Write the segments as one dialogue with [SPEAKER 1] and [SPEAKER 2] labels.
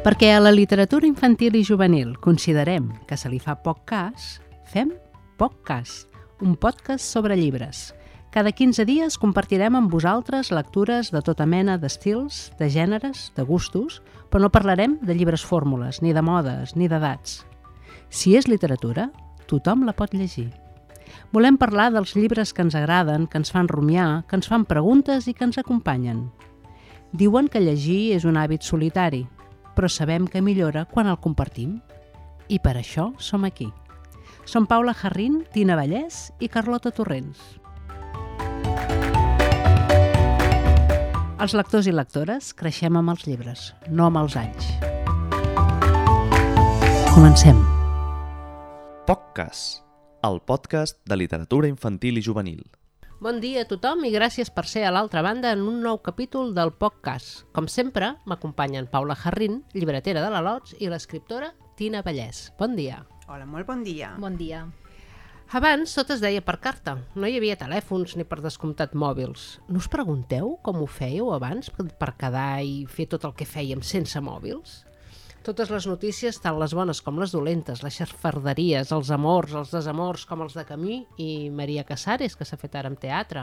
[SPEAKER 1] Perquè a la literatura infantil i juvenil considerem que se li fa poc cas, fem poc cas, un podcast sobre llibres. Cada 15 dies compartirem amb vosaltres lectures de tota mena d'estils, de gèneres, de gustos, però no parlarem de llibres fórmules, ni de modes, ni d'edats. Si és literatura, tothom la pot llegir. Volem parlar dels llibres que ens agraden, que ens fan rumiar, que ens fan preguntes i que ens acompanyen. Diuen que llegir és un hàbit solitari, però sabem que millora quan el compartim. I per això som aquí. Som Paula Jarrín, Tina Vallès i Carlota Torrents. Els lectors i lectores creixem amb els llibres, no amb els anys. Comencem.
[SPEAKER 2] POCCAS, el podcast de literatura infantil i juvenil.
[SPEAKER 1] Bon dia a tothom i gràcies per ser a l'altra banda en un nou capítol del podcast. Com sempre, m'acompanyen Paula Jarrín, llibretera de la Lots, i l'escriptora Tina Vallès. Bon dia.
[SPEAKER 3] Hola, molt bon dia.
[SPEAKER 4] Bon dia.
[SPEAKER 1] Abans tot es deia per carta. No hi havia telèfons ni per descomptat mòbils. No us pregunteu com ho fèieu abans per quedar i fer tot el que fèiem sense mòbils? Totes les notícies, tant les bones com les dolentes, les xarfarderies, els amors, els desamors, com els de Camí i Maria Casares, que s'ha fet ara amb teatre.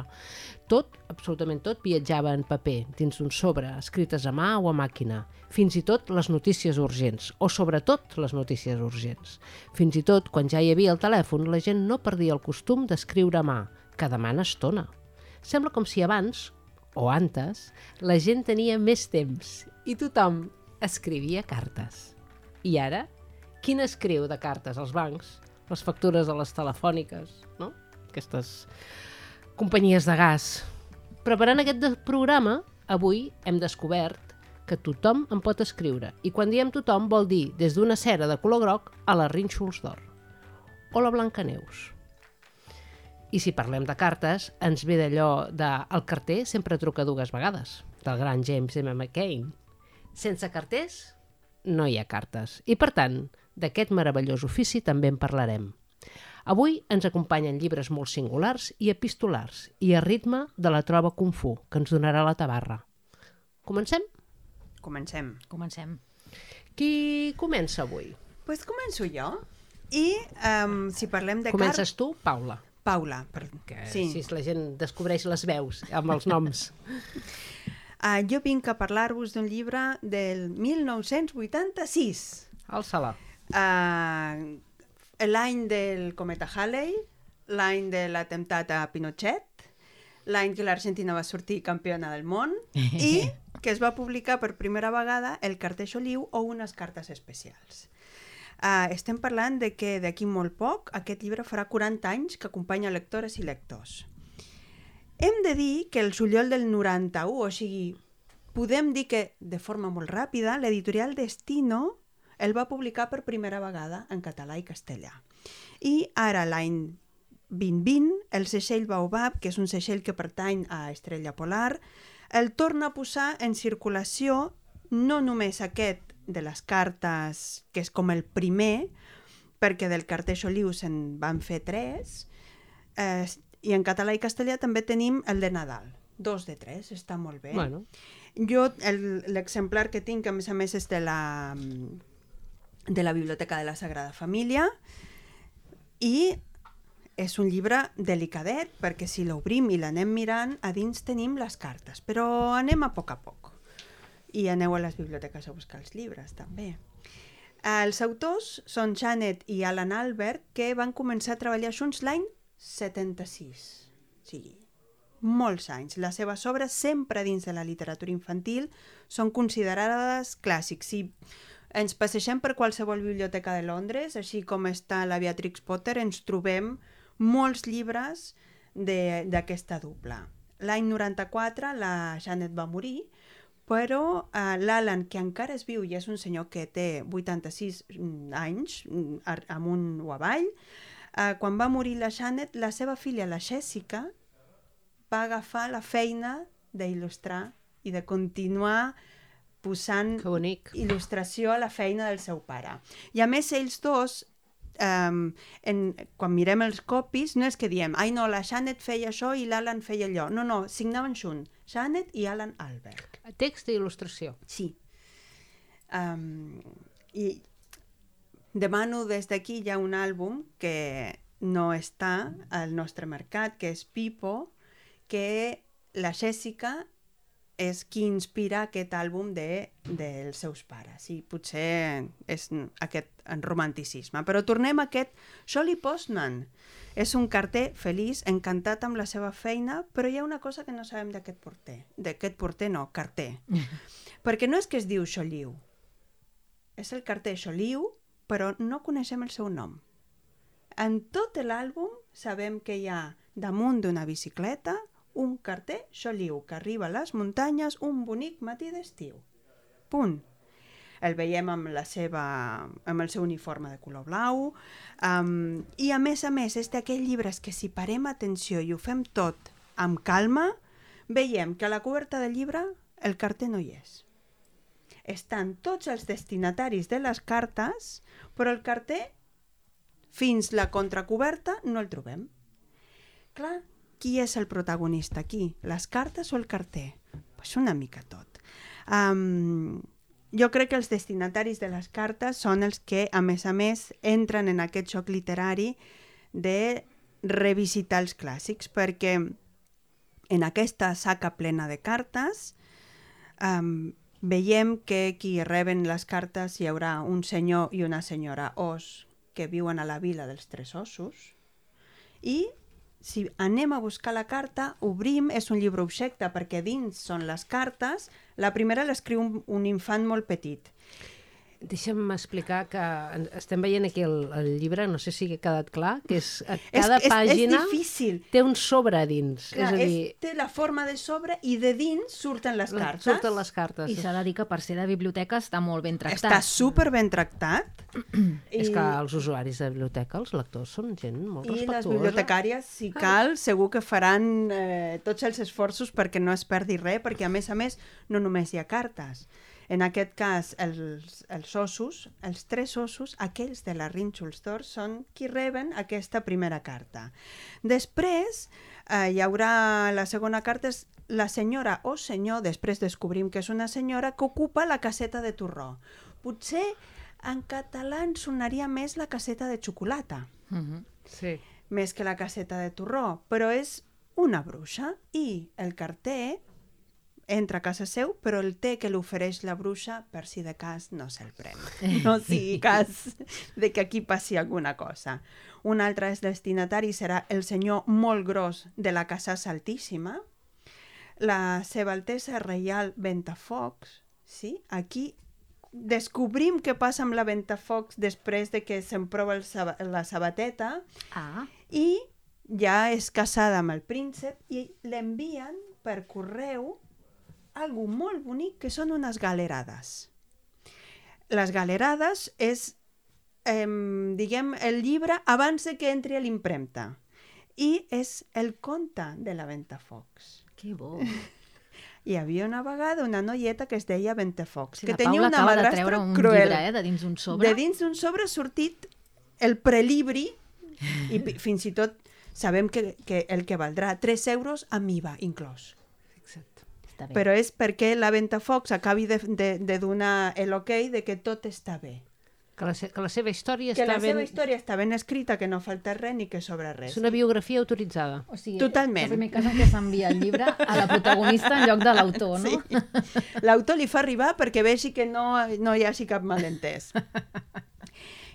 [SPEAKER 1] Tot, absolutament tot, viatjava en paper, dins d'un sobre, escrites a mà o a màquina. Fins i tot les notícies urgents, o sobretot les notícies urgents. Fins i tot, quan ja hi havia el telèfon, la gent no perdia el costum d'escriure a mà, que demana estona. Sembla com si abans, o antes, la gent tenia més temps i tothom escrivia cartes. I ara, qui n'escriu de cartes als bancs? Les factures de les telefòniques, no? Aquestes companyies de gas. Preparant aquest programa, avui hem descobert que tothom en pot escriure. I quan diem tothom vol dir des d'una cera de color groc a la Rínxols d'or. O la Blancaneus. I si parlem de cartes, ens ve d'allò de el carter sempre truca dues vegades, del gran James M. McCain, sense carters no hi ha cartes. I per tant, d'aquest meravellós ofici també en parlarem. Avui ens acompanyen llibres molt singulars i epistolars i a ritme de la troba Kung Fu, que ens donarà la tabarra. Comencem?
[SPEAKER 3] Comencem.
[SPEAKER 4] Comencem.
[SPEAKER 1] Qui comença avui?
[SPEAKER 3] Doncs pues començo jo. I um, si parlem de
[SPEAKER 1] Comences tu, Paula.
[SPEAKER 3] Paula. Per...
[SPEAKER 1] Que sí. si la gent descobreix les veus amb els noms.
[SPEAKER 3] Uh, jo vinc a parlar-vos d'un llibre del 1986.
[SPEAKER 1] Alça-la.
[SPEAKER 3] Uh, l'any del cometa Halley, l'any de l'atemptat a Pinochet, l'any que l'Argentina va sortir campiona del món i que es va publicar per primera vegada el cartell oliu o unes cartes especials. Uh, estem parlant de que d'aquí molt poc aquest llibre farà 40 anys que acompanya lectores i lectors. Hem de dir que el juliol del 91, o sigui, podem dir que de forma molt ràpida, l'editorial Destino el va publicar per primera vegada en català i castellà. I ara, l'any 2020, el segell Baobab, que és un segell que pertany a Estrella Polar, el torna a posar en circulació no només aquest de les cartes, que és com el primer, perquè del cartell Oliu se'n van fer tres, eh, i en català i castellà també tenim el de Nadal. Dos de tres, està molt bé.
[SPEAKER 1] Bueno.
[SPEAKER 3] Jo, l'exemplar que tinc, a més a més, és de la, de la Biblioteca de la Sagrada Família i és un llibre delicadet perquè si l'obrim i l'anem mirant, a dins tenim les cartes, però anem a poc a poc. I aneu a les biblioteques a buscar els llibres, també. Els autors són Janet i Alan Albert, que van començar a treballar junts l'any 76. O sigui, molts anys. Les seves obres, sempre dins de la literatura infantil, són considerades clàssics. Si ens passegem per qualsevol biblioteca de Londres, així com està la Beatrix Potter, ens trobem molts llibres d'aquesta dupla. L'any 94 la Janet va morir, però uh, l'Alan, que encara és viu i és un senyor que té 86 anys, amunt o avall, uh, quan va morir la Janet, la seva filla, la Jessica, va agafar la feina d'il·lustrar i de continuar posant il·lustració a la feina del seu pare. I a més, ells dos um, en, quan mirem els copis, no és que diem, ai no, la Janet feia això i l'Alan feia allò. No, no, signaven junt. Janet i Alan Albert.
[SPEAKER 1] Text i il·lustració.
[SPEAKER 3] Sí. Um, I demano des d'aquí ja un àlbum que no està al nostre mercat, que és Pipo, que la Jessica és qui inspira aquest àlbum de, dels seus pares. I potser és aquest romanticisme. Però tornem a aquest Shirley Postman. És un carter feliç, encantat amb la seva feina, però hi ha una cosa que no sabem d'aquest porter. D'aquest porter no, carter. Perquè no és que es diu Xoliu. És el carter Xoliu, però no coneixem el seu nom. En tot l'àlbum sabem que hi ha damunt d'una bicicleta un carter xoliu que arriba a les muntanyes un bonic matí d'estiu. Punt. El veiem amb, la seva, amb el seu uniforme de color blau um, i a més a més és d'aquells llibres que si parem atenció i ho fem tot amb calma, veiem que a la coberta del llibre el carter no hi és. Estan tots els destinataris de les cartes, però el carter, fins la contracoberta, no el trobem. Clar, qui és el protagonista aquí? Les cartes o el carter? Pues una mica tot. Um, jo crec que els destinataris de les cartes són els que, a més a més, entren en aquest xoc literari de revisitar els clàssics, perquè en aquesta saca plena de cartes um, veiem que qui reben les cartes hi haurà un senyor i una senyora os que viuen a la vila dels Tres Ossos i si anem a buscar la carta, obrim, és un llibre objecte, perquè dins són les cartes, la primera l'escriu un, un infant molt petit.
[SPEAKER 1] Deixa'm explicar que estem veient aquí el, el llibre, no sé si ha quedat clar, que és a cada
[SPEAKER 3] és,
[SPEAKER 1] pàgina
[SPEAKER 3] és, és difícil.
[SPEAKER 1] té un sobre a dins.
[SPEAKER 3] Clar,
[SPEAKER 1] és a dir,
[SPEAKER 3] és, té la forma de sobre i de dins surten les cartes.
[SPEAKER 1] surten les cartes.
[SPEAKER 4] I s'ha de dir que per ser de biblioteca està molt ben tractat.
[SPEAKER 3] Està super ben tractat.
[SPEAKER 1] És que els usuaris de biblioteca, els lectors, són gent molt
[SPEAKER 3] I les
[SPEAKER 1] respectuosa.
[SPEAKER 3] bibliotecàries, si cal, segur que faran eh, tots els esforços perquè no es perdi res, perquè a més a més no només hi ha cartes. En aquest cas, els, els ossos, els tres ossos, aquells de la Rinxulstor, són qui reben aquesta primera carta. Després, eh, hi haurà la segona carta, és la senyora o senyor, després descobrim que és una senyora, que ocupa la caseta de torró. Potser en català ens sonaria més la caseta de xocolata,
[SPEAKER 4] Uh -huh.
[SPEAKER 1] Sí.
[SPEAKER 3] més que la caseta de torró, però és una bruixa i el carter entra a casa seu, però el té que l'ofereix la bruixa, per si de cas, no se'l pren. No sigui cas de que aquí passi alguna cosa. Un altre destinatari serà el senyor molt gros de la Casa Saltíssima, la seva altesa reial Ventafocs, sí? Aquí descobrim què passa amb la Ventafocs després de que se'n prova el saba la sabateta
[SPEAKER 4] Ah,
[SPEAKER 3] i ja és casada amb el príncep i l'envien per correu algo molt bonic que són unes galerades. Les galerades és, eh, diguem, el llibre abans de que entri a l'impremta i és el conte de la Ventafocs.
[SPEAKER 4] que bo.
[SPEAKER 3] Hi havia una vegada una noieta que es deia Ventafocs,
[SPEAKER 4] Sí,
[SPEAKER 3] que tenia
[SPEAKER 4] Paula
[SPEAKER 3] una
[SPEAKER 4] acaba de
[SPEAKER 3] madrastra
[SPEAKER 4] treure un
[SPEAKER 3] cruel.
[SPEAKER 4] llibre, eh, de dins un sobre.
[SPEAKER 3] De dins d'un sobre ha sortit el prelibri i fins i tot sabem que, que el que valdrà 3 euros amb IVA inclòs.
[SPEAKER 4] Està bé.
[SPEAKER 3] Però és perquè la Ventafocs acabi de, de, de donar l'ok de que tot està bé.
[SPEAKER 1] Que la, se que la seva història
[SPEAKER 3] Que
[SPEAKER 1] està
[SPEAKER 3] la
[SPEAKER 1] ben...
[SPEAKER 3] seva història està ben escrita, que no falta res ni que sobra res.
[SPEAKER 1] És una biografia autoritzada.
[SPEAKER 4] O sigui,
[SPEAKER 3] Totalment.
[SPEAKER 4] És el primer cas en què s'envia el llibre a la protagonista en lloc de l'autor, no?
[SPEAKER 3] Sí. L'autor li fa arribar perquè vegi que no, no hi hagi cap malentès.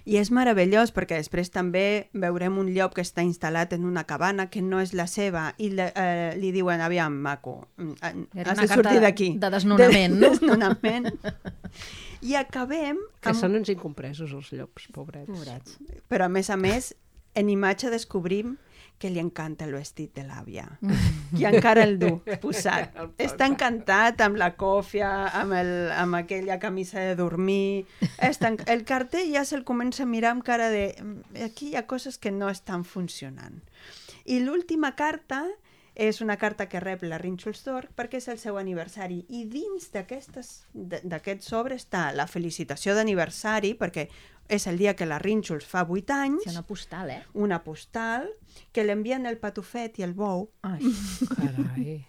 [SPEAKER 3] I és meravellós perquè després també veurem un llop que està instal·lat en una cabana que no és la seva i le, eh, li diuen, aviam, maco, mm, has de sortir d'aquí.
[SPEAKER 4] de desnonament,
[SPEAKER 3] de,
[SPEAKER 4] no?
[SPEAKER 3] Desnonament. I acabem
[SPEAKER 1] Que
[SPEAKER 3] amb...
[SPEAKER 1] són uns incompresos, els llops, pobrets.
[SPEAKER 4] Pobrets.
[SPEAKER 3] Però a més a més, en imatge descobrim que li encanta el vestit de l'àvia. I encara el du posat. Està encantat amb la còfia, amb, el, amb aquella camisa de dormir. Està en... El carter ja se'l comença a mirar amb cara de... "Mm, Aquí hi ha coses que no estan funcionant. I l'última carta és una carta que rep la Rinxulstor perquè és el seu aniversari i dins d'aquest sobre està la felicitació d'aniversari perquè és el dia que la Rínxols fa 8 anys,
[SPEAKER 4] Sí, una postal, eh?
[SPEAKER 3] una postal, que l'envien el patufet i el bou,
[SPEAKER 4] Ai,
[SPEAKER 1] Carai.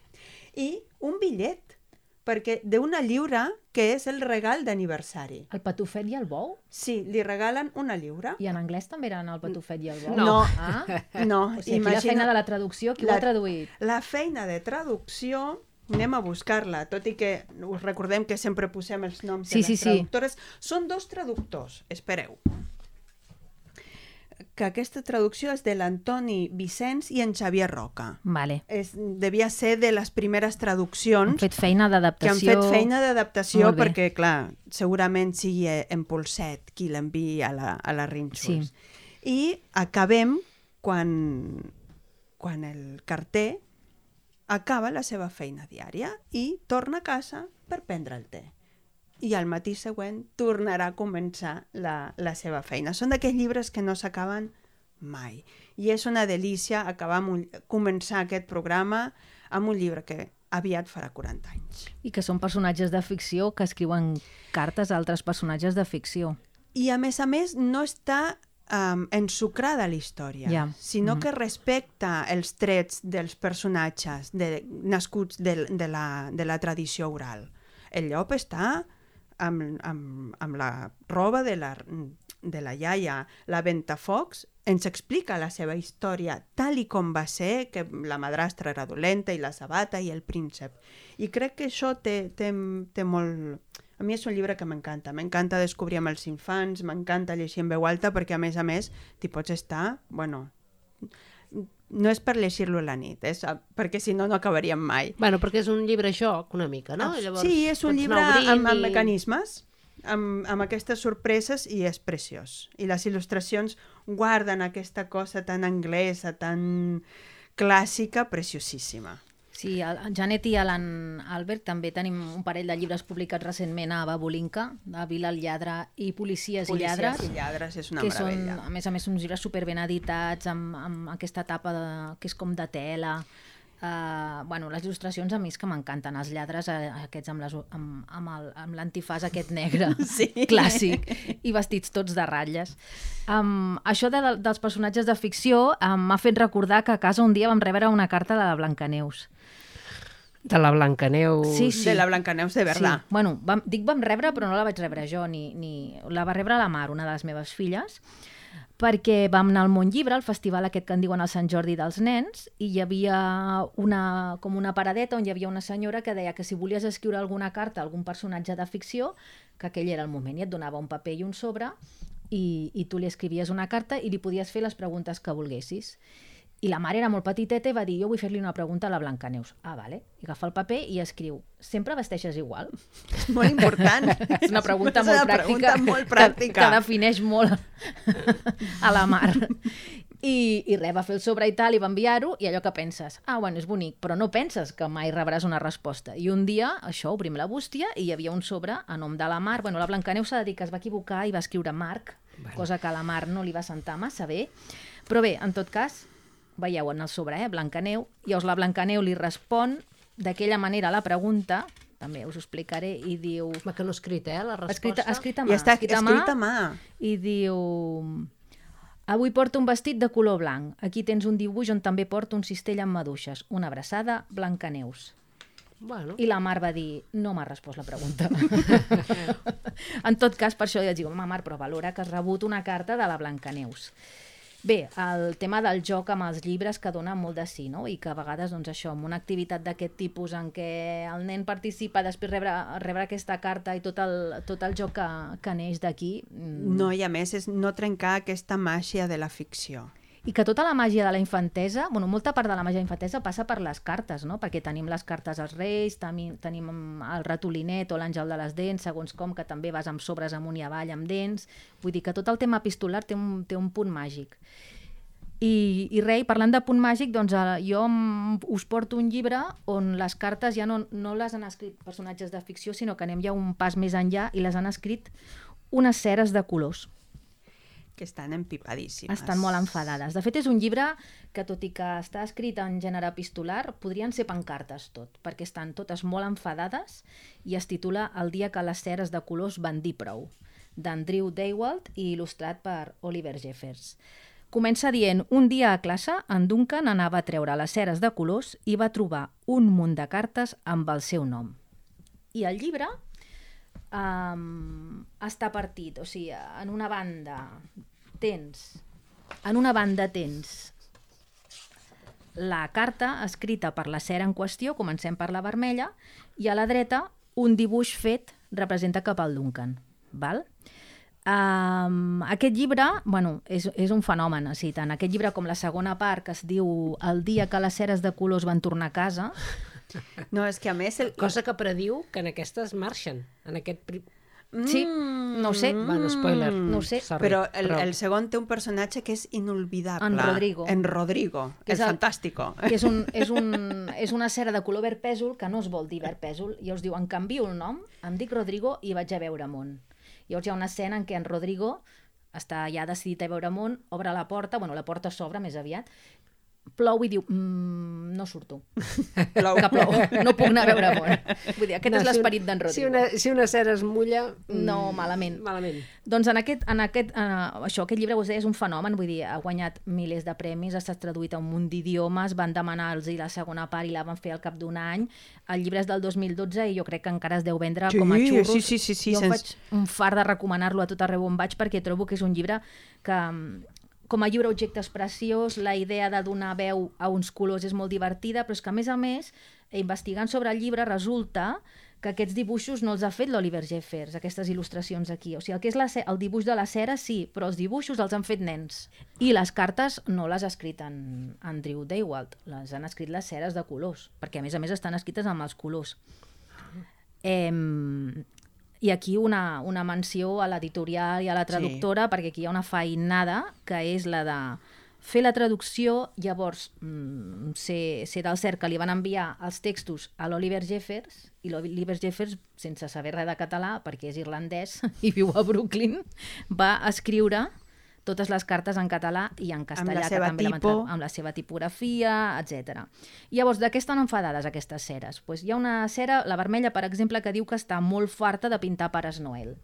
[SPEAKER 3] i un bitllet perquè d'una lliura que és el regal d'aniversari.
[SPEAKER 4] El patufet i el bou?
[SPEAKER 3] Sí, li regalen una lliura.
[SPEAKER 4] I en anglès també eren el patufet i el bou?
[SPEAKER 3] No.
[SPEAKER 4] Ah?
[SPEAKER 3] No,
[SPEAKER 4] O sigui, aquí la feina de la traducció, qui ho
[SPEAKER 3] La-
[SPEAKER 4] ha traduït?
[SPEAKER 3] La feina de traducció anem a buscar-la, tot i que us recordem que sempre posem els noms
[SPEAKER 4] Sí,
[SPEAKER 3] de les
[SPEAKER 4] sí, sí.
[SPEAKER 3] traductores. Són dos traductors, espereu. Que aquesta traducció és de l'Antoni Vicenç i en Xavier Roca.
[SPEAKER 4] Vale.
[SPEAKER 3] És, devia ser de les primeres traduccions
[SPEAKER 4] Han fet feina
[SPEAKER 3] que han
[SPEAKER 4] d'adaptació.
[SPEAKER 3] fet feina d'adaptació perquè, clar, segurament sigui en Polset qui l'envia a la, a la Rínxols.
[SPEAKER 4] Sí.
[SPEAKER 3] I acabem quan, quan el carter acaba la seva feina diària i torna a casa per prendre el té. I al matí següent tornarà a començar la, la seva feina. Són d'aquells llibres que no s'acaben mai. I és una delícia acabar amb un, començar aquest programa amb un llibre que aviat farà 40 anys.
[SPEAKER 4] I que són personatges de ficció que escriuen cartes a altres personatges de ficció.
[SPEAKER 3] I a més a més no està um, ensucrada la història,
[SPEAKER 4] Ja.
[SPEAKER 3] sinó
[SPEAKER 4] Mhm.
[SPEAKER 3] que respecta els trets dels personatges de, nascuts de, de, la, de la tradició oral. El llop està amb, amb, amb la roba de la, de la iaia. La Ventafocs ens explica la seva història tal i com va ser, que la madrastra era dolenta i la sabata i el príncep. I crec que això té, té, té molt... A mi és un llibre que m'encanta. M'encanta descobrir amb els infants, m'encanta llegir en veu alta perquè, a més a més, t'hi pots estar... Bueno, no és per llegir-lo a la nit, és perquè si no, no acabaríem mai.
[SPEAKER 1] Bueno, perquè és un llibre joc, una mica, no?
[SPEAKER 3] Ah, sí, és un llibre amb, amb
[SPEAKER 1] i-
[SPEAKER 3] mecanismes, amb, amb aquestes sorpreses i és preciós. I les il·lustracions guarden aquesta cosa tan anglesa, tan clàssica, preciosíssima.
[SPEAKER 4] Sí, el Janet i Alan Albert també tenim un parell de llibres publicats recentment a Babolinka, de Vila el lladre i Policies, i lladres,
[SPEAKER 3] i lladres és una
[SPEAKER 4] que són,
[SPEAKER 3] meravella.
[SPEAKER 4] a més a més, uns llibres super ben editats, amb, amb aquesta tapa de, que és com de tela. Uh, bueno, les il·lustracions a mi és que m'encanten, els lladres eh, aquests amb les- amb, amb el- amb l'antifàs aquest negre,
[SPEAKER 3] Sí.
[SPEAKER 4] clàssic, i vestits tots de ratlles. Um, això de, dels personatges de ficció um, m'ha fet recordar que a casa un dia vam rebre una carta de la Blancaneus.
[SPEAKER 1] De la Blancaneus.
[SPEAKER 4] Sí, sí.
[SPEAKER 3] De la Blancaneus de Verdà.
[SPEAKER 4] Sí. Bueno, vam, dic vam rebre, però no la vaig rebre jo, ni, ni... la va rebre la Mar, una de les meves filles, perquè vam anar al Montllibre, al festival aquest que en diuen el Sant Jordi dels nens, i hi havia una, com una paradeta on hi havia una senyora que deia que si volies escriure alguna carta a algun personatge de ficció, que aquell era el moment, i et donava un paper i un sobre, i, i tu li escrivies una carta i li podies fer les preguntes que volguessis. I la mare era molt petiteta i va dir, jo vull fer-li una pregunta a la Blancaneus. Ah, vale. I agafa el paper i escriu, sempre vesteixes igual?
[SPEAKER 3] És molt important.
[SPEAKER 4] És una pregunta
[SPEAKER 3] És
[SPEAKER 4] molt
[SPEAKER 3] una
[SPEAKER 4] pràctica.
[SPEAKER 3] pregunta molt
[SPEAKER 4] Que,
[SPEAKER 3] pràctica.
[SPEAKER 4] que defineix molt a la mar. I, I res, va fer el sobre i tal, i va enviar-ho, i allò que penses, ah, bueno, és bonic, però no penses que mai rebràs una resposta. I un dia, això, obrim la bústia, i hi havia un sobre a nom de la Mar. Bueno, la Blancaneu s'ha de dir que es va equivocar i va escriure Marc, cosa que a la Mar no li va sentar massa bé. Però bé, en tot cas, veieu en el sobre, eh, Blancaneu, llavors la Blancaneu li respon d'aquella manera a la pregunta, també us ho explicaré, i diu...
[SPEAKER 1] Ma que no escrit, eh, la resposta.
[SPEAKER 4] Escrita, escrita a
[SPEAKER 3] I
[SPEAKER 4] mà.
[SPEAKER 3] està
[SPEAKER 4] escrita a
[SPEAKER 3] escrit a
[SPEAKER 4] mà,
[SPEAKER 3] mà.
[SPEAKER 4] i diu... Avui porto un vestit de color blanc. Aquí tens un dibuix on també porto un cistell amb maduixes. Una abraçada, Blancaneus.
[SPEAKER 1] Bueno,
[SPEAKER 4] I la Mar va dir, no m'ha respost la pregunta. en tot cas, per això vaig dir, home, Mar, però valora que has rebut una carta de la Blancaneus. Bé, el tema del joc amb els llibres que dona molt de sí, no? I que a vegades, doncs això, amb una activitat d'aquest tipus en què el nen participa, després rebre, rebre aquesta carta i tot el, tot el joc que, que neix d'aquí... mm,
[SPEAKER 3] No, i a més és no trencar aquesta màgia de la ficció.
[SPEAKER 4] I que tota la màgia de la infantesa, bueno, molta part de la màgia de la infantesa passa per les cartes, no? Perquè tenim les cartes als reis, tenim, tenim el ratolinet o l'àngel de les dents, segons com, que també vas amb sobres amunt i avall amb dents. Vull dir que tot el tema epistolar té un, té un punt màgic. I, i rei, parlant de punt màgic, doncs eh, jo us porto un llibre on les cartes ja no, no les han escrit personatges de ficció, sinó que anem ja un pas més enllà i les han escrit unes ceres de colors.
[SPEAKER 3] Que estan empipadíssimes.
[SPEAKER 4] Estan molt enfadades. De fet, és un llibre que, tot i que està escrit en gènere epistolar, podrien ser pancartes tot, perquè estan totes molt enfadades i es titula El dia que les ceres de colors van dir prou, d'Andrew Daywalt i il·lustrat per Oliver Jeffers. Comença dient, un dia a classe, en Duncan anava a treure les ceres de colors i va trobar un munt de cartes amb el seu nom. I el llibre um, està partit, o sigui, en una banda tens, en una banda tens la carta escrita per la cera en qüestió, comencem per la vermella, i a la dreta un dibuix fet representa cap al Duncan. Val? Um, aquest llibre, bueno, és, és un fenomen, sigui, tant aquest llibre com la segona part, que es diu El dia que les ceres de colors van tornar a casa,
[SPEAKER 3] No, és que a més... El...
[SPEAKER 1] Cosa que prediu que en aquestes marxen. En aquest... Pri...
[SPEAKER 4] sí, no ho sé,
[SPEAKER 1] Bueno, spoiler.
[SPEAKER 4] No ho sé,
[SPEAKER 1] Sorry,
[SPEAKER 3] Però el, el segon té un personatge que és inolvidable.
[SPEAKER 4] En Rodrigo.
[SPEAKER 3] En Rodrigo,
[SPEAKER 4] Que és
[SPEAKER 3] és fantàstico.
[SPEAKER 4] que és, un, és, un, és una cera de color verd pèsol que no es vol dir verd pèsol i us diu, em canvio el nom, em dic Rodrigo i vaig a veure món. Llavors hi ha una escena en què en Rodrigo està ja decidit a veure món, obre la porta, bueno, la porta s'obre més aviat, plou i diu, mmm, no surto,
[SPEAKER 3] Plou.
[SPEAKER 4] que plou, no puc anar a veure món. Vull dir, aquest
[SPEAKER 1] No,
[SPEAKER 4] és
[SPEAKER 1] si
[SPEAKER 4] l'esperit d'en Rodrigo.
[SPEAKER 1] Si una, si una cera es mulla... mm,
[SPEAKER 4] No, malament.
[SPEAKER 1] Malament.
[SPEAKER 4] Doncs en aquest, en aquest, uh, això, aquest llibre, us deia, és un fenomen, vull dir, ha guanyat milers de premis, ha estat traduït a un munt d'idiomes, van demanar-los la segona part i la van fer al cap d'un any. El llibre és del 2012 i jo crec que encara es deu vendre
[SPEAKER 3] Sí,
[SPEAKER 4] com a xurros.
[SPEAKER 3] sí, sí, sí, sí,
[SPEAKER 4] jo
[SPEAKER 3] sens-
[SPEAKER 4] faig un far de recomanar-lo a tot arreu on vaig perquè trobo que és un llibre que mm, com a llibre objecte preciós, la idea de donar veu a uns colors és molt divertida, però és que a més a més, investigant sobre el llibre, resulta que aquests dibuixos no els ha fet l'Oliver Jeffers, aquestes il·lustracions aquí. O sigui, el que és la, el dibuix de la cera, sí, però els dibuixos els han fet nens. I les cartes no les ha escrit en Andrew Daywalt, les han escrit les ceres de colors, perquè a més a més estan escrites amb els colors. Eh, i aquí una, una menció a l'editorial i a la traductora, sí. perquè aquí hi ha una feinada que és la de fer la traducció, llavors mm, ser, ser del cert que li van enviar els textos a l'Oliver Jeffers i l'Oliver Jeffers, sense saber res de català, perquè és irlandès i viu a Brooklyn, va escriure totes les cartes en català i en castellà,
[SPEAKER 3] la seva
[SPEAKER 4] que també
[SPEAKER 3] tipo.
[SPEAKER 4] amb la seva tipografia, etc. Llavors, de què estan enfadades aquestes ceres? Pues hi ha una cera, la vermella, per exemple, que diu que està molt farta de pintar Pares Noel.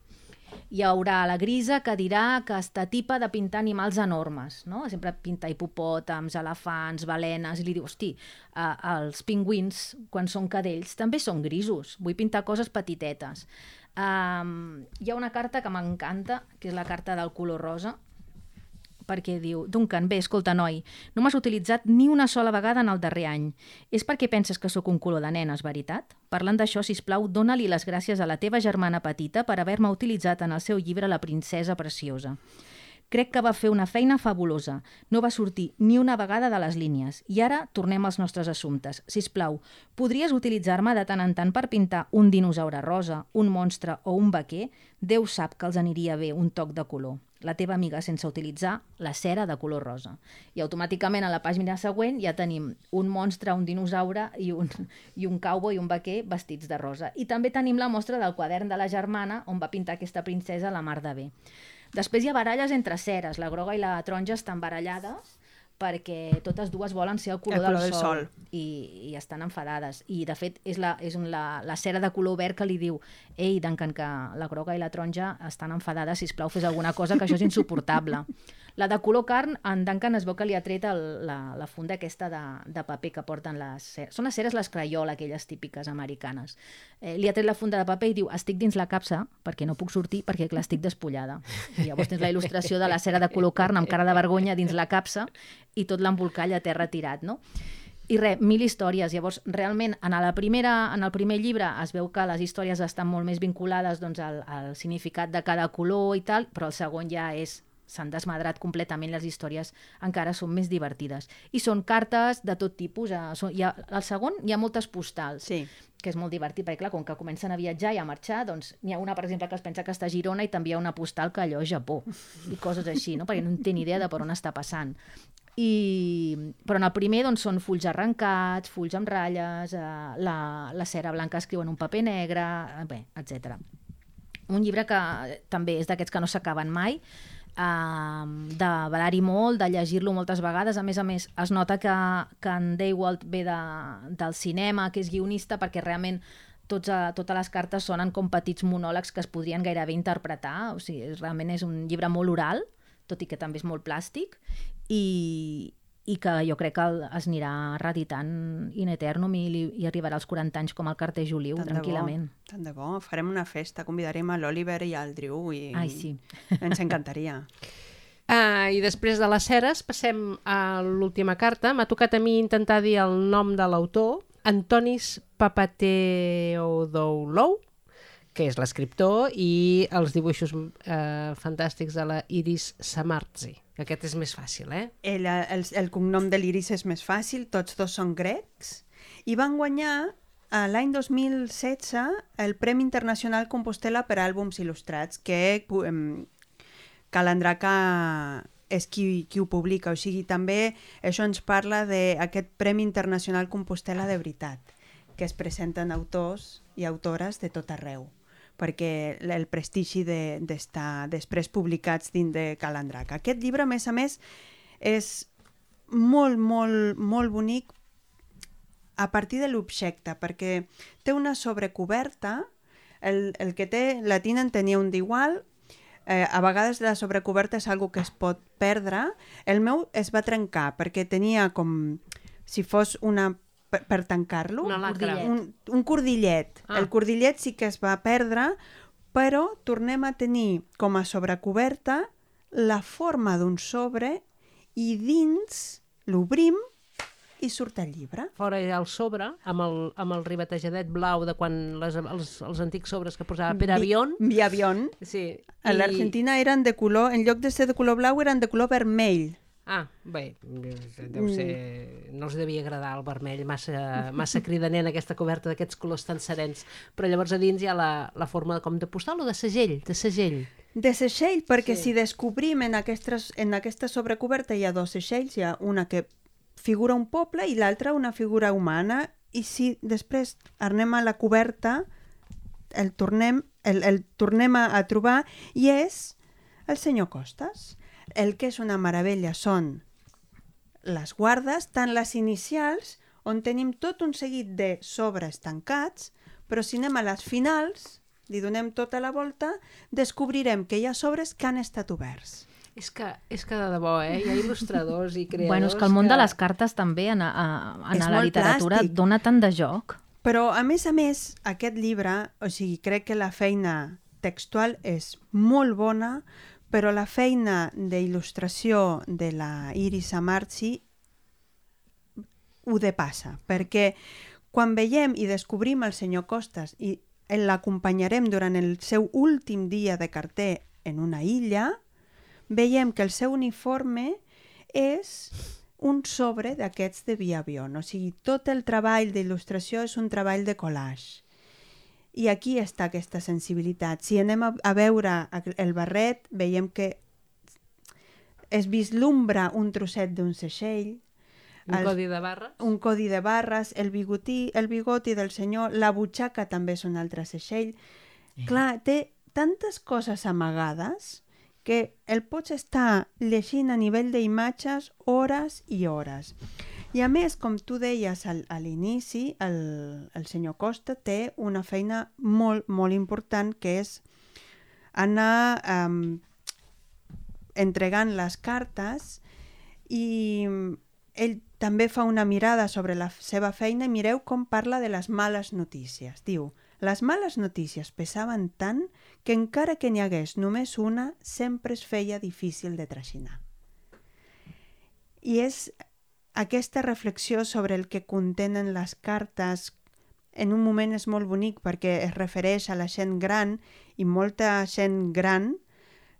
[SPEAKER 4] Hi haurà la grisa que dirà que està tipa de pintar animals enormes, no? Sempre pinta hipopòtams, elefants, balenes, i li diu, hosti, eh, els pingüins, quan són cadells, també són grisos, vull pintar coses petitetes. Um, hi ha una carta que m'encanta, que és la carta del color rosa, perquè diu, Duncan, bé, escolta, noi, no m'has utilitzat ni una sola vegada en el darrer any. És perquè penses que sóc un color de nenes, veritat? Parlant d'això, si plau, dóna-li les gràcies a la teva germana petita per haver-me utilitzat en el seu llibre La princesa preciosa. Crec que va fer una feina fabulosa. No va sortir ni una vegada de les línies. I ara tornem als nostres assumptes. Si plau, podries utilitzar-me de tant en tant per pintar un dinosaure rosa, un monstre o un vaquer? Déu sap que els aniria bé un toc de color. La teva amiga sense utilitzar la cera de color rosa. I automàticament a la pàgina següent ja tenim un monstre, un dinosaure i un, i un cowboy i un vaquer vestits de rosa. I també tenim la mostra del quadern de la germana on va pintar aquesta princesa la mar de bé. Després hi ha baralles entre ceres. La groga i la taronja estan barallades perquè totes dues volen ser el color,
[SPEAKER 3] El color
[SPEAKER 4] del,
[SPEAKER 3] del
[SPEAKER 4] sol,
[SPEAKER 3] sol.
[SPEAKER 4] I, i estan enfadades. I, de fet, és, la, és la, la cera de color verd que li diu ei, Duncan, que la groga i la taronja estan enfadades, si plau fes alguna cosa, que això és insuportable. La de color carn, en Duncan es veu que li ha tret el, la, la funda aquesta de, de paper que porten les. Són les ceres les crayola, aquelles típiques americanes. Eh, li ha tret la funda de paper i diu, estic dins la capsa perquè no puc sortir perquè clar, estic despullada. I llavors tens la il·lustració de la cera de color carn amb cara de vergonya dins la capsa i tot l'embolcall a terra tirat, no? I res, mil històries. Llavors, realment, en, la primera, en el primer llibre es veu que les històries estan molt més vinculades doncs, al, al significat de cada color i tal, però el segon ja és s'han desmadrat completament les històries, encara són més divertides. I són cartes de tot tipus. Eh, són, hi ha, al segon hi ha moltes postals,
[SPEAKER 3] Sí.
[SPEAKER 4] que és molt divertit, perquè clar, com que comencen a viatjar i a marxar, doncs n'hi ha una, per exemple, que es pensa que està a Girona i t'envia una postal que allò és Japó, i coses així, no? perquè no té ni idea de per on està passant. I, però en el primer doncs, són fulls arrencats, fulls amb ratlles, eh, la, la cera blanca escriu en un paper negre, eh, bé, etc. Un llibre que també és d'aquests que no s'acaben mai, de badar-hi molt, de llegir-lo moltes vegades. A més a més, es nota que, que en Daywalt ve de, del cinema, que és guionista, perquè realment tots, a, totes les cartes sonen com petits monòlegs que es podrien gairebé interpretar. O sigui, realment és un llibre molt oral, tot i que també és molt plàstic, i, i que jo crec que es anirà reeditant in eternum i, li, i arribarà als 40 anys com el carter Juliu,
[SPEAKER 3] Tant de bo,
[SPEAKER 4] tranquil·lament.
[SPEAKER 3] Tant de bo. Farem una festa, convidarem a l'Oliver i al Drew i
[SPEAKER 4] Ai, sí.
[SPEAKER 3] ens encantaria.
[SPEAKER 1] Ah, I després de les ceres passem a l'última carta. M'ha tocat a mi intentar dir el nom de l'autor, Antonis Papateodoulou, que és l'escriptor, i els dibuixos eh, fantàstics de la Iris Samartzi. Que Aquest és més fàcil, eh?
[SPEAKER 3] El, el, el cognom de l'Iris és més fàcil, tots dos són grecs, i van guanyar a l'any 2016 el Premi Internacional Compostela per àlbums il·lustrats, que em, Calandraca és qui, qui ho publica, o sigui, també això ens parla d'aquest Premi Internacional Compostela de veritat, que es presenten autors i autores de tot arreu perquè el prestigi de- d'estar de, després publicats dins de Calandraca. Aquest llibre, a més a més, és molt, molt, molt bonic a partir de l'objecte, perquè té una sobrecoberta, el, el que té, la Tina en tenia un d'igual, eh, a vegades la sobrecoberta és algo que es pot perdre. El meu es va trencar perquè tenia com si fos una per, per tancar-lo, un, un cordillet.
[SPEAKER 1] Ah.
[SPEAKER 3] El cordillet sí que es va perdre, però tornem a tenir com a sobrecoberta la forma d'un sobre i dins l'obrim i surt el llibre.
[SPEAKER 1] Fora hi ha el sobre, amb el, amb el ribatejadet blau de quan les, els, els antics sobres que posava per avión.
[SPEAKER 3] Vi avión.
[SPEAKER 1] Sí.
[SPEAKER 3] A l'Argentina eren de color, en lloc de ser de color blau, eren de color vermell.
[SPEAKER 1] Ah, bé, deu ser... no els devia agradar el vermell, massa, massa cridaner en aquesta coberta d'aquests colors tan serens. Però llavors a dins hi ha la, la forma com de postal o de segell, de segell.
[SPEAKER 3] De segell, perquè
[SPEAKER 1] Sí.
[SPEAKER 3] si descobrim en, aquestes, en aquesta sobrecoberta hi ha dos segells, hi ha una que figura un poble i l'altra una figura humana, i si després anem a la coberta, el tornem, el, el tornem a, a trobar, i és el senyor Costas. El que és una meravella són les guardes, tant les inicials, on tenim tot un seguit de sobres tancats, però si anem a les finals, li donem tota la volta, descobrirem que hi ha sobres que han estat oberts.
[SPEAKER 1] És que, és que de debò, eh? Hi ha il·lustradors i creadors...
[SPEAKER 4] Bueno, és que el món de les cartes també en, a, a, en
[SPEAKER 3] És
[SPEAKER 4] la literatura
[SPEAKER 3] plàstic.
[SPEAKER 4] dona tant de joc.
[SPEAKER 3] Però, a més a més, aquest llibre, o sigui, crec que la feina textual és molt bona, però la feina d'il·lustració de la Iris Amarchi ho depassa, perquè quan veiem i descobrim el senyor Costas i l'acompanyarem durant el seu últim dia de carter en una illa, veiem que el seu uniforme és un sobre d'aquests de via avió. O sigui, tot el treball d'il·lustració és un treball de collage. I aquí està aquesta sensibilitat. Si anem a, a veure el barret, veiem que es vislumbra un trosset d'un segell,
[SPEAKER 1] Un
[SPEAKER 3] el-
[SPEAKER 1] codi de barres.
[SPEAKER 3] un codi de barres, el bigotí, el bigoti del senyor, la butxaca també és un altre segell. Clar, té tantes coses amagades que el pots estar llegint a nivell d'imatges hores i hores. I a més, com tu deies al, a l'inici, el, el senyor Costa té una feina molt, molt important que és anar um, entregant les cartes i ell també fa una mirada sobre la seva feina i mireu com parla de les males notícies. Diu, les males notícies pesaven tant que encara que n'hi hagués només una, sempre es feia difícil de traginar. I és aquesta reflexió sobre el que contenen les cartes en un moment és molt bonic perquè es refereix a la gent gran i molta gent gran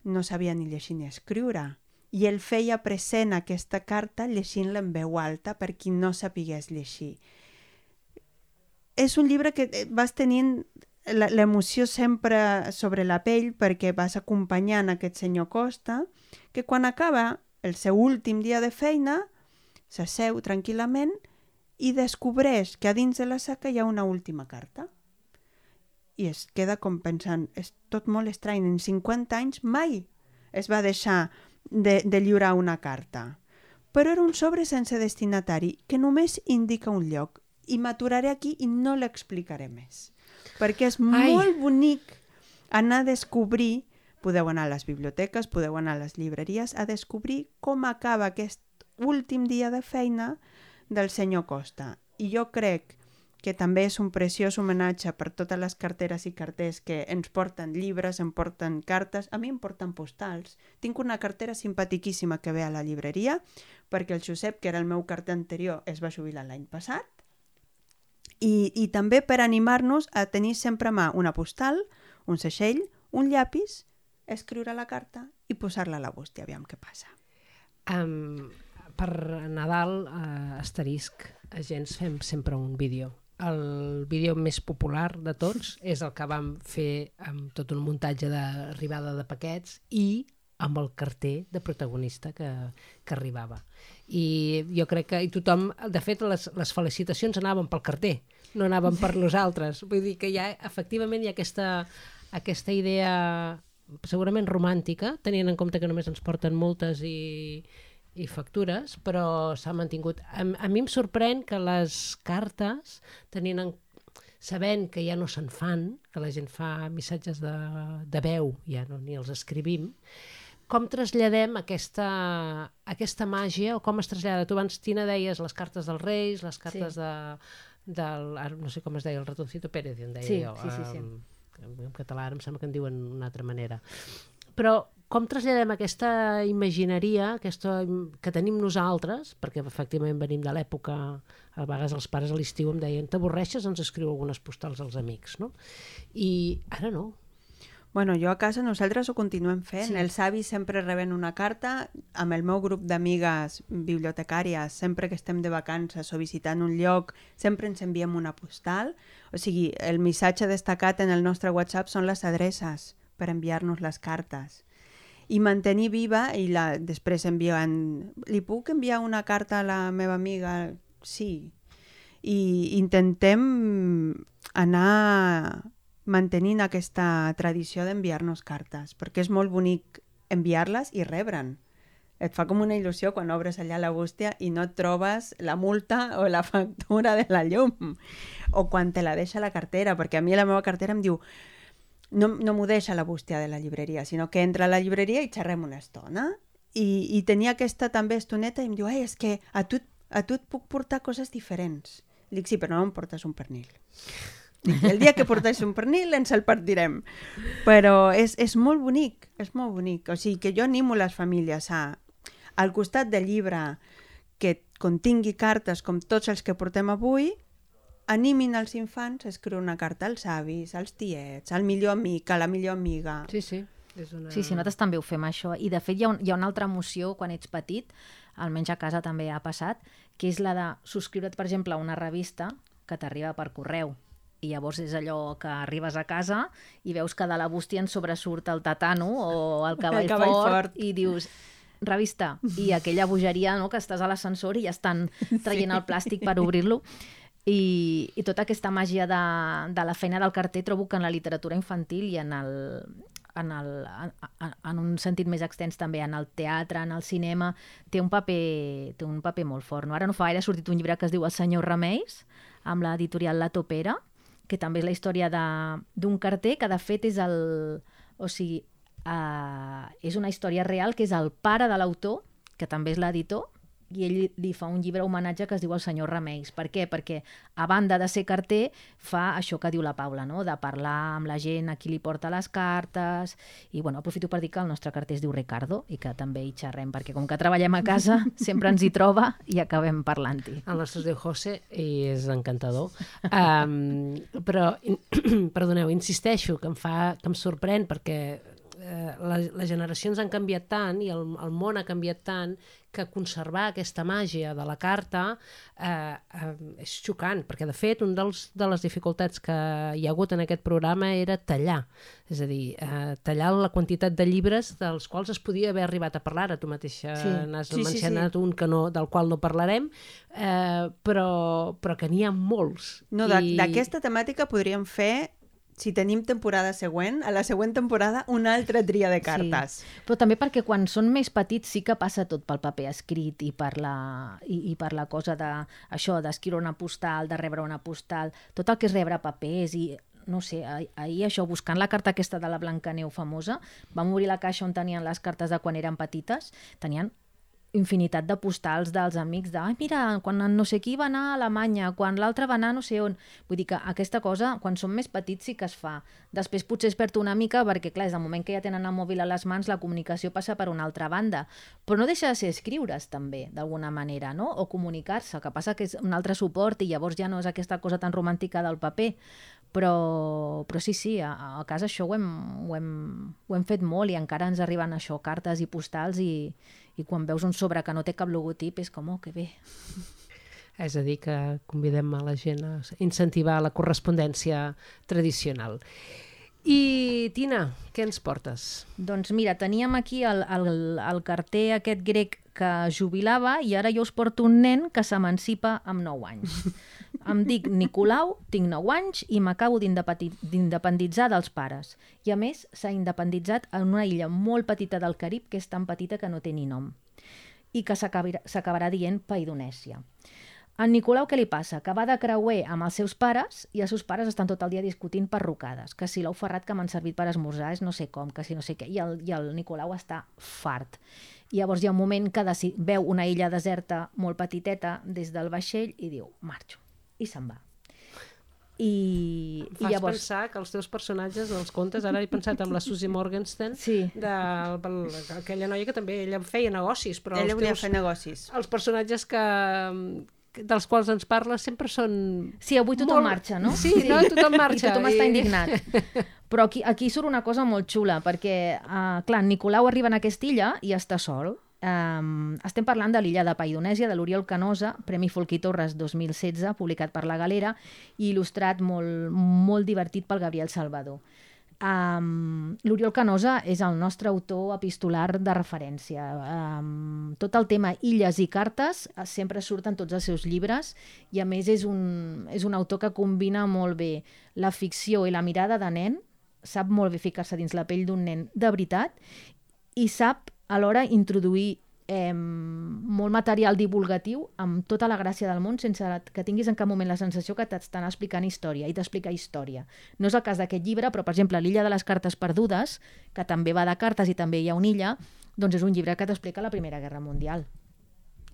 [SPEAKER 3] no sabia ni llegir ni escriure. I ell feia present aquesta carta llegint-la en veu alta per qui no sapigués llegir. És un llibre que eh, vas tenint l'emoció sempre sobre la pell perquè vas acompanyant aquest senyor Costa, que quan acaba el seu últim dia de feina s'asseu tranquil·lament i descobreix que a dins de la saca hi ha una última carta. I es queda com pensant, és tot molt estrany, en 50 anys mai es va deixar de, de lliurar una carta. Però era un sobre sense destinatari que només indica un lloc i m'aturaré aquí i no l'explicaré més. Perquè és
[SPEAKER 1] Ai.
[SPEAKER 3] molt bonic anar a descobrir, podeu anar a les biblioteques, podeu anar a les llibreries, a descobrir com acaba aquest últim dia de feina del senyor Costa. I jo crec que també és un preciós homenatge per totes les carteres i carters que ens porten llibres, em porten cartes, a mi em porten postals. Tinc una cartera simpatiquíssima que ve a la llibreria, perquè el Josep, que era el meu carter anterior, es va jubilar l'any passat, i, i també per animar-nos a tenir sempre a mà una postal, un seixell, un llapis, escriure la carta i posar-la a la bústia, aviam què passa.
[SPEAKER 1] Um, per Nadal, uh, asterisc, a gens fem sempre un vídeo. El vídeo més popular de tots és el que vam fer amb tot un muntatge d'arribada de paquets i amb el carter de protagonista que, que arribava. I jo crec que i tothom, de fet, les, les felicitacions anaven pel carter, no anaven per nosaltres. Vull dir que ja, efectivament, hi ha aquesta, aquesta idea segurament romàntica, tenint en compte que només ens porten multes i, i factures, però s'ha mantingut. A, a mi em sorprèn que les cartes, tenint en, sabent que ja no se'n fan, que la gent fa missatges de, de veu, ja no ni els escrivim, com traslladem aquesta, aquesta màgia o com es trasllada? Tu abans, Tina, deies les cartes dels Reis, les cartes
[SPEAKER 4] Sí.
[SPEAKER 1] de, del, no sé com es deia, el ratoncito Pérez, en deia
[SPEAKER 4] Sí,
[SPEAKER 1] jo.
[SPEAKER 4] sí, sí, sí.
[SPEAKER 1] En, en català ara em sembla que en diuen d'una altra manera. Però com traslladem aquesta imagineria aquesta, que tenim nosaltres, perquè efectivament venim de l'època, a vegades els pares a l'estiu em deien t'avorreixes, ens escriu algunes postals als amics, no? I ara no.
[SPEAKER 3] Bueno, jo a casa nosaltres ho continuem fent.
[SPEAKER 4] Sí.
[SPEAKER 3] Els avis sempre reben una carta. Amb el meu grup d'amigues bibliotecàries, sempre que estem de vacances o visitant un lloc, sempre ens enviem una postal. O sigui, el missatge destacat en el nostre WhatsApp són les adreces per enviar-nos les cartes. I mantenir viva, i la, després enviant... Li puc enviar una carta a la meva amiga? Sí. I intentem anar mantenint aquesta tradició d'enviar-nos cartes, perquè és molt bonic enviar-les i rebre'n. Et fa com una il·lusió quan obres allà la bústia i no et trobes la multa o la factura de la llum. O quan te la deixa la cartera, perquè a mi la meva cartera em diu no, no m'ho deixa la bústia de la llibreria, sinó que entra a la llibreria i xerrem una estona. I, i tenia aquesta també estoneta i em diu, Ei, és que a tu, a tu et puc portar coses diferents. Dic, sí, però no em portes un pernil. Dic, el dia que portés un pernil ens el partirem. Però és, és molt bonic, és molt bonic. O sigui que jo animo les famílies a, al costat del llibre que contingui cartes com tots els que portem avui, animin els infants a escriure una carta als avis, als tiets, al millor amic, a la millor amiga.
[SPEAKER 1] Sí, sí. És una...
[SPEAKER 4] Sí, sí, nosaltres també ho fem, això. I, de fet, hi ha, un, hi ha una altra emoció quan ets petit, almenys a casa també ha passat, que és la de subscriure't, per exemple, a una revista que t'arriba per correu. I llavors és allò que arribes a casa i veus que de la bústia en sobresurt el tatano o el cavall,
[SPEAKER 3] El cavall
[SPEAKER 4] fort,
[SPEAKER 3] fort.
[SPEAKER 4] i dius revista, i aquella bogeria no, que estàs a l'ascensor i ja estan traient el plàstic per obrir-lo. I, I tota aquesta màgia de, de la feina del carter trobo que en la literatura infantil i en el, en, el, en, en- un sentit més extens també en el teatre, en el cinema, té un paper, té un paper molt fort. No? Ara no fa gaire ha sortit un llibre que es diu El senyor Remeis, amb l'editorial La Topera, que també és la història d'un carter que de fet és el... O sigui, uh, és una història real que és el pare de l'autor, que també és l'editor, i ell li fa un llibre homenatge que es diu El senyor Remeis. Per què? Perquè a banda de ser carter fa això que diu la Paula, no? de parlar amb la gent a qui li porta les cartes i bueno, aprofito per dir que el nostre carter es diu Ricardo i que també hi xerrem perquè com que treballem a casa sempre ens hi troba i acabem parlant-hi.
[SPEAKER 1] El nostre es diu José i és encantador. Um, però, in, perdoneu, insisteixo que em, fa, que em sorprèn perquè eh, les, les generacions han canviat tant i el, el món ha canviat tant que conservar aquesta màgia de la carta eh, eh, és xocant, perquè de fet un dels, de les dificultats que hi ha hagut en aquest programa era tallar, és a dir, eh, tallar la quantitat de llibres dels quals es podia haver arribat a parlar, ara tu mateixa
[SPEAKER 4] Sí.
[SPEAKER 1] n'has
[SPEAKER 3] Sí, sí, sí.
[SPEAKER 1] mencionat un que no, del qual no parlarem, eh, però, però que n'hi ha molts.
[SPEAKER 3] No,
[SPEAKER 1] I-
[SPEAKER 3] I... d'aquesta temàtica podríem fer, si tenim temporada següent, a la següent temporada una altra tria de cartes.
[SPEAKER 4] Sí. Però també perquè quan són més petits sí que passa tot pel paper escrit i per la, i, i per la cosa de, això d'escriure una postal, de rebre una postal, tot el que és rebre papers i no sé, ah- ahir això, buscant la carta aquesta de la Blancaneu famosa, vam obrir la caixa on tenien les cartes de quan eren petites, tenien infinitat de postals dels amics de, mira, quan no sé qui va anar a Alemanya, quan l'altre va anar no sé on. Vull dir que aquesta cosa, quan som més petits, sí que es fa. Després potser es perd una mica perquè, clar, és el moment que ja tenen el mòbil a les mans, la comunicació passa per una altra banda. Però no deixa de ser escriure's, també, d'alguna manera, no? O comunicar-se, que passa que és un altre suport i llavors ja no és aquesta cosa tan romàntica del paper. Però, però sí, sí, a, a casa això ho hem, ho, hem, ho hem fet molt i encara ens arriben això, cartes i postals i, i quan veus un sobre que no té cap logotip és com, oh, que bé.
[SPEAKER 1] És a dir, que convidem a la gent a incentivar la correspondència tradicional. I, Tina, què ens portes?
[SPEAKER 4] Doncs mira, teníem aquí el, el, el carter aquest grec que jubilava i ara jo us porto un nen que s'emancipa amb 9 anys. Em dic Nicolau, tinc 9 anys i m'acabo d'independitzar dels pares. I a més s'ha independitzat en una illa molt petita del Carib que és tan petita que no té ni nom i que s'acabarà dient Paidonèsia. En Nicolau què li passa? Que va de creuer amb els seus pares i els seus pares estan tot el dia discutint per rocades, que si l'ou ferrat que m'han servit per esmorzar és no sé com, que si no sé què, i el, i el Nicolau està fart. I llavors hi ha un moment que veu una illa deserta molt petiteta des del vaixell i diu, marxo i se'n va. I,
[SPEAKER 1] em fas
[SPEAKER 4] i llavors...
[SPEAKER 1] pensar que els teus personatges dels contes, ara he pensat en la Susie Morgenstern,
[SPEAKER 4] Sí.
[SPEAKER 1] de, aquella noia que també ella feia negocis, però
[SPEAKER 3] Ella
[SPEAKER 1] els
[SPEAKER 3] volia
[SPEAKER 1] teus,
[SPEAKER 3] fer negocis.
[SPEAKER 1] els personatges que, que- dels quals ens parles sempre són...
[SPEAKER 4] Sí, avui tothom
[SPEAKER 1] Molt-
[SPEAKER 4] marxa, no?
[SPEAKER 1] Sí, no? Tothom marxa.
[SPEAKER 4] I tothom està
[SPEAKER 1] I-
[SPEAKER 4] indignat. Però aquí, aquí surt una cosa molt xula, perquè, uh, clar, Nicolau arriba en aquesta illa i està sol. Um, estem parlant de l'illa de Paidonèsia, de l'Oriol Canosa, Premi Folquí Torres 2016, publicat per La Galera i il·lustrat molt, molt divertit pel Gabriel Salvador. Um, L'Oriol Canosa és el nostre autor epistolar de referència. Um, tot el tema illes i cartes eh, sempre surt en tots els seus llibres i a més és un, és un autor que combina molt bé la ficció i la mirada de nen, sap molt bé ficar-se dins la pell d'un nen de veritat i sap alhora introduir eh, molt material divulgatiu amb tota la gràcia del món sense que tinguis en cap moment la sensació que t'estan explicant història i t'explica història. No és el cas d'aquest llibre, però per exemple l'illa de les cartes perdudes, que també va de cartes i també hi ha una illa, doncs és un llibre que t'explica la Primera Guerra Mundial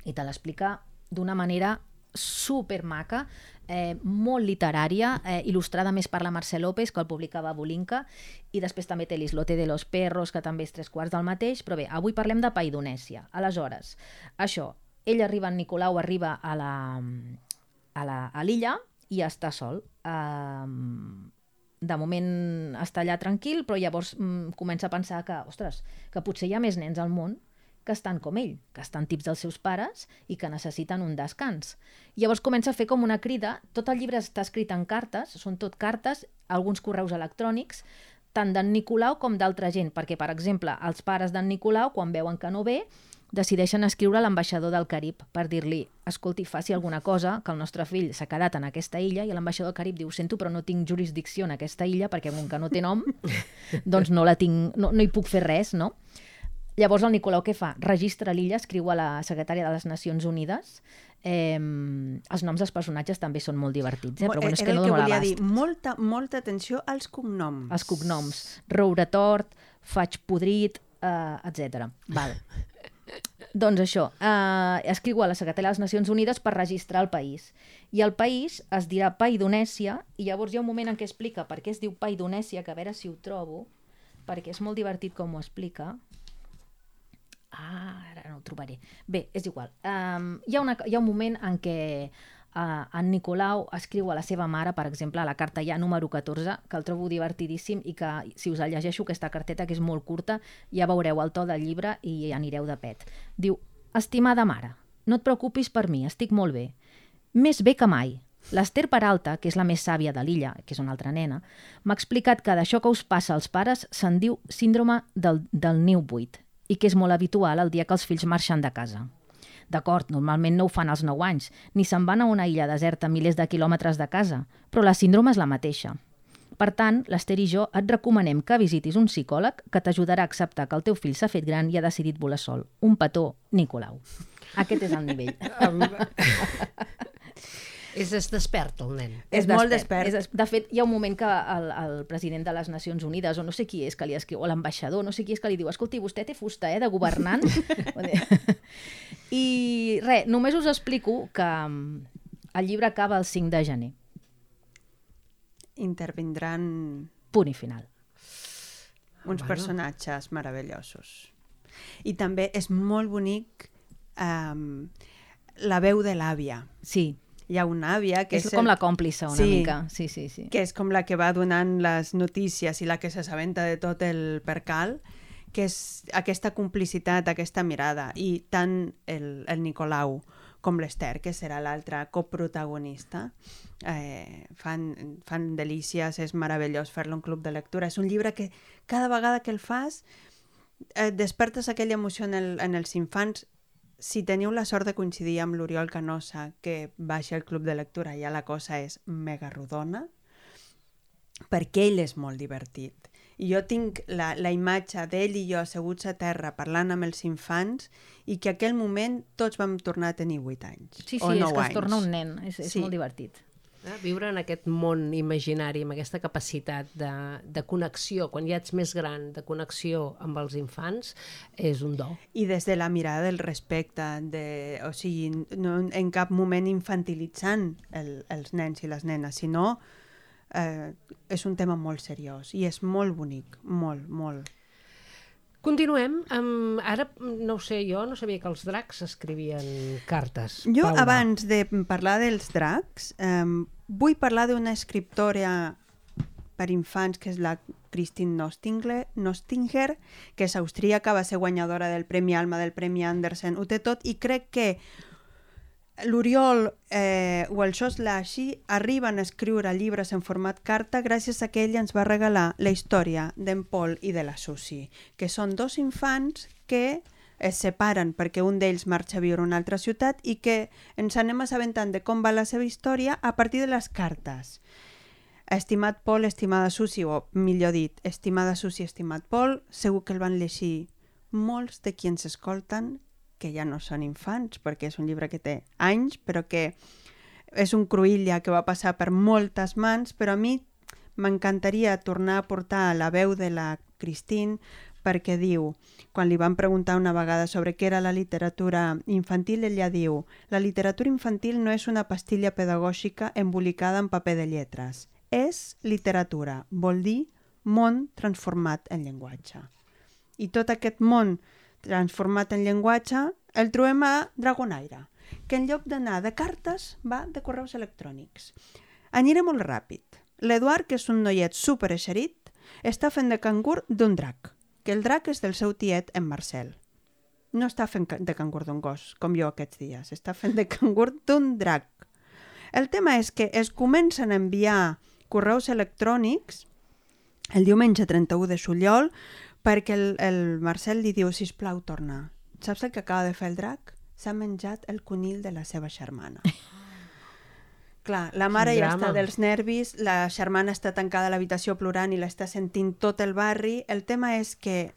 [SPEAKER 4] i te l'explica d'una manera super maca, eh, molt literària, eh, il·lustrada més per la Mercè López, que el publicava Bolinca, i després també té l'Islote de los Perros, que també és tres quarts del mateix, però bé, avui parlem de Paidonèsia. Aleshores, això, ell arriba, en Nicolau arriba a la a la- a l'illa i està sol. Um, de moment està allà tranquil, però llavors mm, comença a pensar que, ostres, que potser hi ha més nens al món que estan com ell, que estan tips dels seus pares i que necessiten un descans. Llavors comença a fer com una crida, tot el llibre està escrit en cartes, són tot cartes, alguns correus electrònics, tant d'en Nicolau com d'altra gent, perquè, per exemple, els pares d'en Nicolau, quan veuen que no ve, decideixen escriure a l'ambaixador del Carib per dir-li, escolti, faci alguna cosa, que el nostre fill s'ha quedat en aquesta illa, i l'ambaixador del Carib diu, sento, però no tinc jurisdicció en aquesta illa, perquè com que no té nom, doncs no, la tinc, no, no hi puc fer res, no? Llavors el Nicolau què fa? Registra l'illa, escriu a la secretària de les Nacions Unides. Eh, els noms dels personatges també són molt divertits, eh? però bueno, és
[SPEAKER 3] Era
[SPEAKER 4] que no
[SPEAKER 3] que volia
[SPEAKER 4] l'abast.
[SPEAKER 3] dir, molta, molta atenció als cognoms.
[SPEAKER 4] Els cognoms. Roure tort, faig podrit, eh, etc. Val. Doncs això, eh, escriu a la secretària de les Nacions Unides per registrar el país. I el país es dirà Paidonèsia, i llavors hi ha un moment en què explica per què es diu Paidonèsia, que a veure si ho trobo, perquè és molt divertit com ho explica. Ah, ara no ho trobaré. Bé, és igual. Um, hi, ha una, hi ha un moment en què uh, en Nicolau escriu a la seva mare, per exemple, a la carta ja número 14, que el trobo divertidíssim i que, si us la llegeixo, aquesta carteta, que és molt curta, ja veureu el to del llibre i anireu de pet. Diu, estimada mare, no et preocupis per mi, estic molt bé. Més bé que mai. L'Ester Peralta, que és la més sàvia de l'illa, que és una altra nena, m'ha explicat que d'això que us passa als pares se'n diu síndrome del, del niu buit i que és molt habitual el dia que els fills marxen de casa. D'acord, normalment no ho fan als 9 anys, ni se'n van a una illa deserta a milers de quilòmetres de casa, però la síndrome és la mateixa. Per tant, l'Ester i jo et recomanem que visitis un psicòleg que t'ajudarà a acceptar que el teu fill s'ha fet gran i ha decidit volar sol. Un petó, Nicolau. Aquest és el nivell.
[SPEAKER 1] És, es despert el nen.
[SPEAKER 3] És molt despert.
[SPEAKER 4] És des... De fet, hi ha un moment que el, el president de les Nacions Unides, o no sé qui és que li escriu, o l'ambaixador, no sé qui és que li diu, escolti, vostè té fusta, eh, de governant. I res, només us explico que mm, el llibre acaba el 5 de gener.
[SPEAKER 3] Intervindran
[SPEAKER 4] Punt i final.
[SPEAKER 3] uns
[SPEAKER 1] Bueno.
[SPEAKER 3] personatges meravellosos. I també és molt bonic um, la veu de l'àvia.
[SPEAKER 4] Sí,
[SPEAKER 3] Hi ha una àvia que
[SPEAKER 4] és
[SPEAKER 3] és,
[SPEAKER 4] com
[SPEAKER 3] el-
[SPEAKER 4] la còmplice una
[SPEAKER 3] Sí.
[SPEAKER 4] mica. Sí, sí, sí.
[SPEAKER 3] que és com la que va donant les notícies i la que s'assabenta de tot el percal, que és aquesta complicitat, aquesta mirada. I tant el, el Nicolau com l'Ester, que serà l'altra coprotagonista, eh, fan, fan delícies, és meravellós fer-lo en club de lectura. És un llibre que cada vegada que el fas eh, despertes aquella emoció en, el, en els infants si teniu la sort de coincidir amb l'Oriol Canosa, que baixa al club de lectura, ja la cosa és mega rodona, perquè ell és molt divertit. I jo tinc la, la imatge d'ell i jo asseguts a terra parlant amb els infants i que aquell moment tots vam tornar a tenir 8 anys.
[SPEAKER 4] Sí,
[SPEAKER 3] o
[SPEAKER 4] sí, és
[SPEAKER 3] 9
[SPEAKER 4] que es
[SPEAKER 3] anys.
[SPEAKER 4] torna un nen. És, és
[SPEAKER 3] Sí.
[SPEAKER 4] molt divertit.
[SPEAKER 1] Eh? Viure en aquest món imaginari, amb aquesta capacitat de, de connexió, quan ja ets més gran, de connexió amb els infants, és un do.
[SPEAKER 3] I des de la mirada del respecte, de, o sigui, no en cap moment infantilitzant el, els nens i les nenes, sinó eh, és un tema molt seriós i és molt bonic, molt, molt.
[SPEAKER 1] Continuem amb... Ara, no ho sé, jo no sabia que els dracs escrivien cartes.
[SPEAKER 3] Jo,
[SPEAKER 1] Paula.
[SPEAKER 3] abans de parlar dels dracs, eh, vull parlar d'una escriptora per infants que és la Christine Nostinger, Nostinger que és austríaca, va ser guanyadora del Premi Alma, del Premi Andersen, ho té tot, i crec que l'Oriol eh, o el Xos Laxi arriben a escriure llibres en format carta gràcies a que ell ens va regalar la història d'en Paul i de la Susi, que són dos infants que es separen perquè un d'ells marxa a viure a una altra ciutat i que ens anem assabentant de com va la seva història a partir de les cartes. Estimat Paul, estimada Susi, o millor dit, estimada Susi, estimat Paul, segur que el van llegir molts de qui ens escolten que ja no són infants, perquè és un llibre que té anys, però que és un cruïlla que va passar per moltes mans, però a mi m'encantaria tornar a portar la veu de la Christine perquè diu, quan li van preguntar una vegada sobre què era la literatura infantil, ella diu la literatura infantil no és una pastilla pedagògica embolicada en paper de lletres. És literatura, vol dir món transformat en llenguatge. I tot aquest món transformat en llenguatge el trobem a Dragonaire, que en lloc d'anar de cartes va de correus electrònics. Aniré molt ràpid. L'Eduard, que és un noiet super eixerit, està fent de cangur d'un drac, que el drac és del seu tiet en Marcel. No està fent de cangur d'un gos, com jo aquests dies, està fent de cangur d'un drac. El tema és que es comencen a enviar correus electrònics el diumenge 31 de juliol perquè el, el Marcel li diu, sisplau, torna. Saps el que acaba de fer el drac? S'ha menjat el conill de la seva germana. Clar, la mare ja està dels nervis, la germana està tancada a l'habitació plorant i l'està sentint tot el barri. El tema és que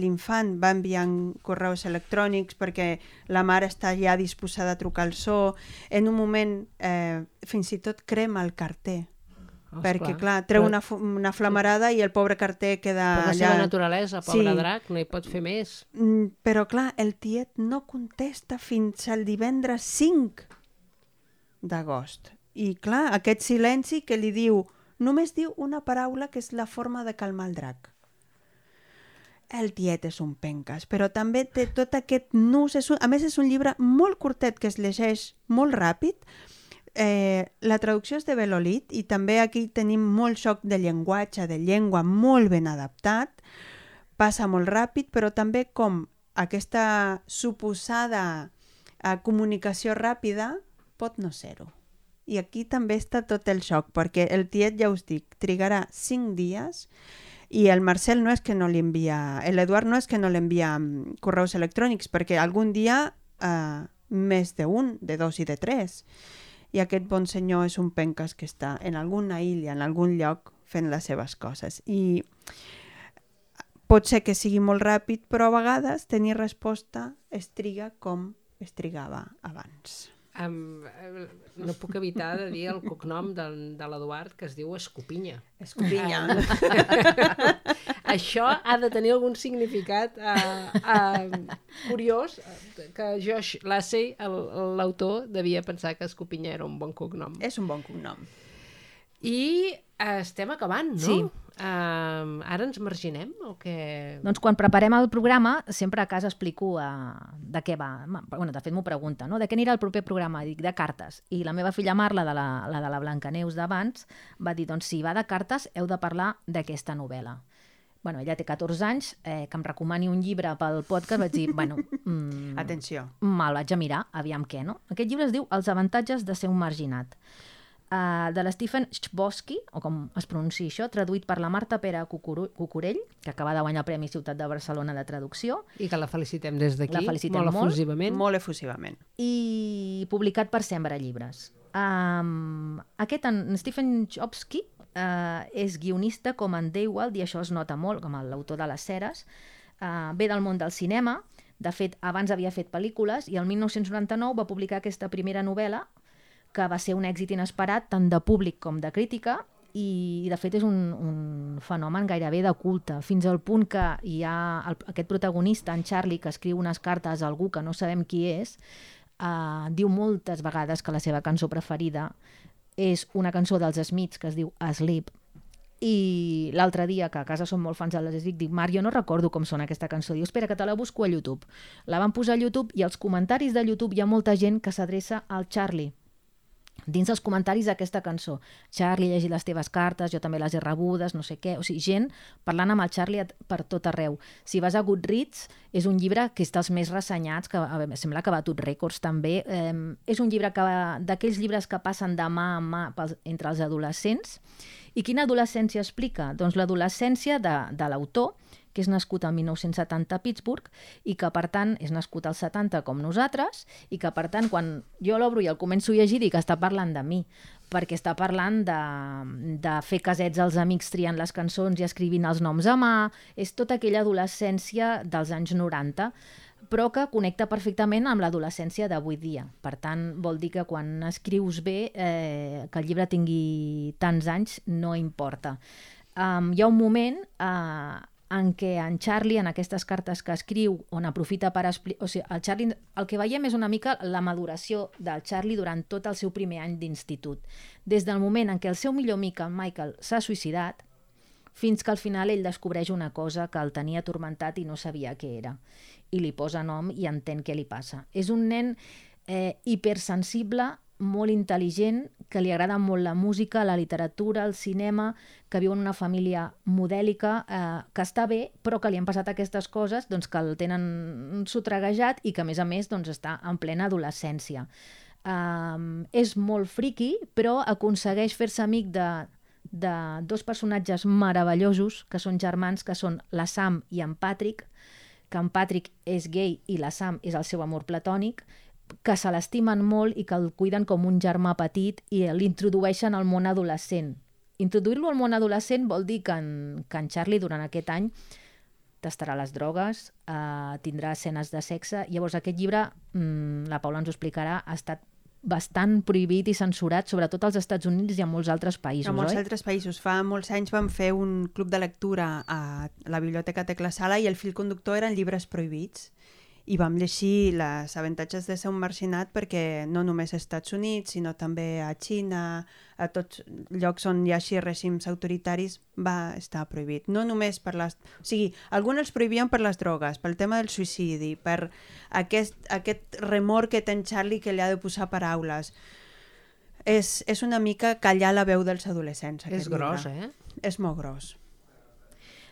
[SPEAKER 3] l'infant va enviant correus electrònics perquè la mare està ja disposada a trucar al so. En un moment, eh, fins i tot crema el carter. Perquè, clar, treu
[SPEAKER 1] Però-
[SPEAKER 3] una, una flamarada i el pobre carter queda
[SPEAKER 1] Per la
[SPEAKER 3] allà...
[SPEAKER 1] seva naturalesa, pobre
[SPEAKER 3] Sí.
[SPEAKER 1] drac, no hi pot fer més.
[SPEAKER 3] Mm, Però, clar, el tiet no contesta fins al divendres 5 d'agost. I, clar, aquest silenci que li diu... Només diu una paraula que és la forma de calmar el drac. El tiet és un penques, però també té tot aquest nus. És un, a més, és un llibre molt curtet que es llegeix molt ràpid. Eh, la traducció és de Belolit i també aquí tenim molt xoc de llenguatge, de llengua molt ben adaptat. Passa molt ràpid, però també com aquesta suposada eh, comunicació ràpida pot no ser-ho. I aquí també està tot el xoc, perquè el tiet, ja us dic, trigarà 5 dies i el Marcel no és que no li envia, l'Eduard no és que no li envia mm, correus electrònics, perquè algun dia eh, més d'un, de dos i de tres. I aquest bon senyor és un penques que està en alguna illa, en algun lloc, fent les seves coses. I pot ser que sigui molt ràpid, però a vegades tenir resposta es triga com es trigava abans.
[SPEAKER 1] Um, no puc evitar de dir el cognom de, de l'Eduard, que es diu Escopinya.
[SPEAKER 3] Escopinya.
[SPEAKER 1] Això ha de tenir algun significat uh, uh, curiós, eh, que Josh Lassey, el- l'autor, devia pensar que Escopinya era un bon cognom.
[SPEAKER 3] És un bon cognom.
[SPEAKER 1] I uh, estem acabant, no?
[SPEAKER 4] Sí.
[SPEAKER 1] Uh, ara ens marginem o què?
[SPEAKER 4] Doncs quan preparem el programa, sempre a casa explico uh, de què va. Bueno, de fet, m'ho pregunta, no? De què anirà el proper programa? Dic, de cartes. I la meva filla Marla, de la, la de la Blancaneus d'abans, va dir, doncs si va de cartes, heu de parlar d'aquesta novel·la. Bueno, ella té 14 anys, eh, que em recomani un llibre pel podcast, vaig dir, bueno, mm,
[SPEAKER 3] Atenció.
[SPEAKER 4] me'l vaig a mirar, aviam què, no? Aquest llibre es diu Els avantatges de ser un marginat, uh, de la Stephen Chbosky, o com es pronuncia això, traduït per la Marta Pere Cucuru- Cucurell, que acaba de guanyar el Premi Ciutat de Barcelona de Traducció,
[SPEAKER 1] I que la felicitem des d'aquí,
[SPEAKER 4] La felicitem
[SPEAKER 1] molt
[SPEAKER 4] molt.
[SPEAKER 1] efusivament.
[SPEAKER 3] Molt efusivament.
[SPEAKER 4] i publicat per Sembra Llibres. Um, aquest, en Stephen Chbosky, uh, és guionista com en Daywald, i això es nota molt, com l'autor de les Ceres. Uh, ve del món del cinema, de fet, abans havia fet pel·lícules, i el 1999 va publicar aquesta primera novel·la, que va ser un èxit inesperat tant de públic com de crítica, i de fet és un, un fenomen gairebé de culte, fins al punt que hi ha el, aquest protagonista, en Charlie, que escriu unes cartes a algú que no sabem qui és, uh, diu moltes vegades que la seva cançó preferida és una cançó dels Smiths que es diu Asleep, i l'altre dia, que a casa som molt fans de Smiths, dic, Marc, jo no recordo com sona aquesta cançó. Diu, espera, que te la busco a YouTube. La van posar a YouTube i als comentaris de YouTube hi ha molta gent que s'adreça al Charlie dins els comentaris d'aquesta cançó. Charlie, llegit les teves cartes, jo també les he rebudes, no sé què. O sigui, gent parlant amb el Charlie a- per tot arreu. Si vas a Goodreads, és un llibre que és dels més ressenyats, que a veure, sembla que ha batut rècords també. Eh, és un llibre que va- d'aquells llibres que passen de mà a mà pels, entre els adolescents. I quina adolescència explica? Doncs l'adolescència de, de l'autor, que és nascut el 1970 a Pittsburgh i que, per tant, és nascut als 70 com nosaltres i que, per tant, quan jo l'obro i el començo a llegir, dic que està parlant de mi, perquè està parlant de, de fer casets als amics triant les cançons i escrivint els noms a mà, és tota aquella adolescència dels anys 90, però que connecta perfectament amb l'adolescència d'avui dia. Per tant, vol dir que quan escrius bé, eh, que el llibre tingui tants anys, no importa. Um, hi ha un moment uh, en què en Charlie, en aquestes cartes que escriu, on aprofita per explicar... O sigui, el Charlie, el que veiem és una mica la maduració del Charlie durant tot el seu primer any d'institut. Des del moment en què el seu millor amic, el Michael, s'ha suïcidat, fins que al final ell descobreix una cosa que el tenia atormentat i no sabia què era. I li posa nom i entén què li passa. És un nen eh, hipersensible, molt intel·ligent, que li agrada molt la música, la literatura, el cinema, que viu en una família modèlica, eh, que està bé, però que li han passat aquestes coses doncs, que el tenen sotreguejat i que, a més a més, doncs, està en plena adolescència. Um, és molt friqui, però aconsegueix fer-se amic de, de dos personatges meravellosos, que són germans, que són la Sam i en Patrick, que en Patrick és gay i la Sam és el seu amor platònic, que se l'estimen molt i que el cuiden com un germà petit i l'introdueixen al món adolescent. Introduir-lo al món adolescent vol dir que en, que en Charlie durant aquest any tastarà les drogues, eh, tindrà escenes de sexe. Llavors aquest llibre, mm, la Paula ens ho explicarà, ha estat bastant prohibit i censurat, sobretot als Estats Units i a molts altres països,
[SPEAKER 3] A molts
[SPEAKER 4] oi?
[SPEAKER 3] altres països. Fa molts anys vam fer un club de lectura a la Biblioteca Tecla Sala i el fil conductor eren llibres prohibits. I vam llegir les avantatges de ser un marginat perquè no només als Estats Units, sinó també a Xina, a tots llocs on hi hagi règims autoritaris, va estar prohibit. No només per les... O sigui, alguns els prohibien per les drogues, pel tema del suïcidi, per aquest, aquest remor que té en Charlie que li ha de posar paraules. És, és una mica callar la veu dels adolescents.
[SPEAKER 1] És
[SPEAKER 3] aquest
[SPEAKER 1] gros,
[SPEAKER 3] llibre.
[SPEAKER 1] eh?
[SPEAKER 3] És molt gros.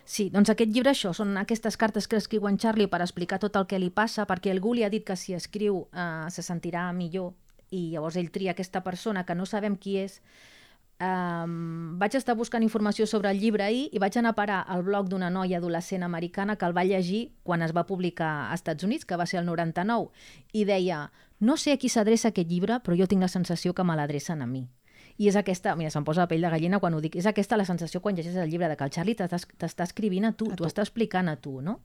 [SPEAKER 4] Sí, doncs aquest llibre això, són aquestes cartes que escriu en Charlie per explicar tot el que li passa, perquè algú li ha dit que si escriu eh, se sentirà millor i llavors ell tria aquesta persona que no sabem qui és. Um, vaig estar buscant informació sobre el llibre ahir i vaig anar a parar al blog d'una noia adolescent americana que el va llegir quan es va publicar als Estats Units, que va ser el 99, i deia, no sé a qui s'adreça aquest llibre, però jo tinc la sensació que me l'adrecen a mi. I és aquesta, mira, se'm posa la pell de gallina quan ho dic, és aquesta la sensació quan llegeixes el llibre, de que el Charlie t'està escrivint a tu, t'ho
[SPEAKER 3] tu.
[SPEAKER 4] està explicant a tu, no?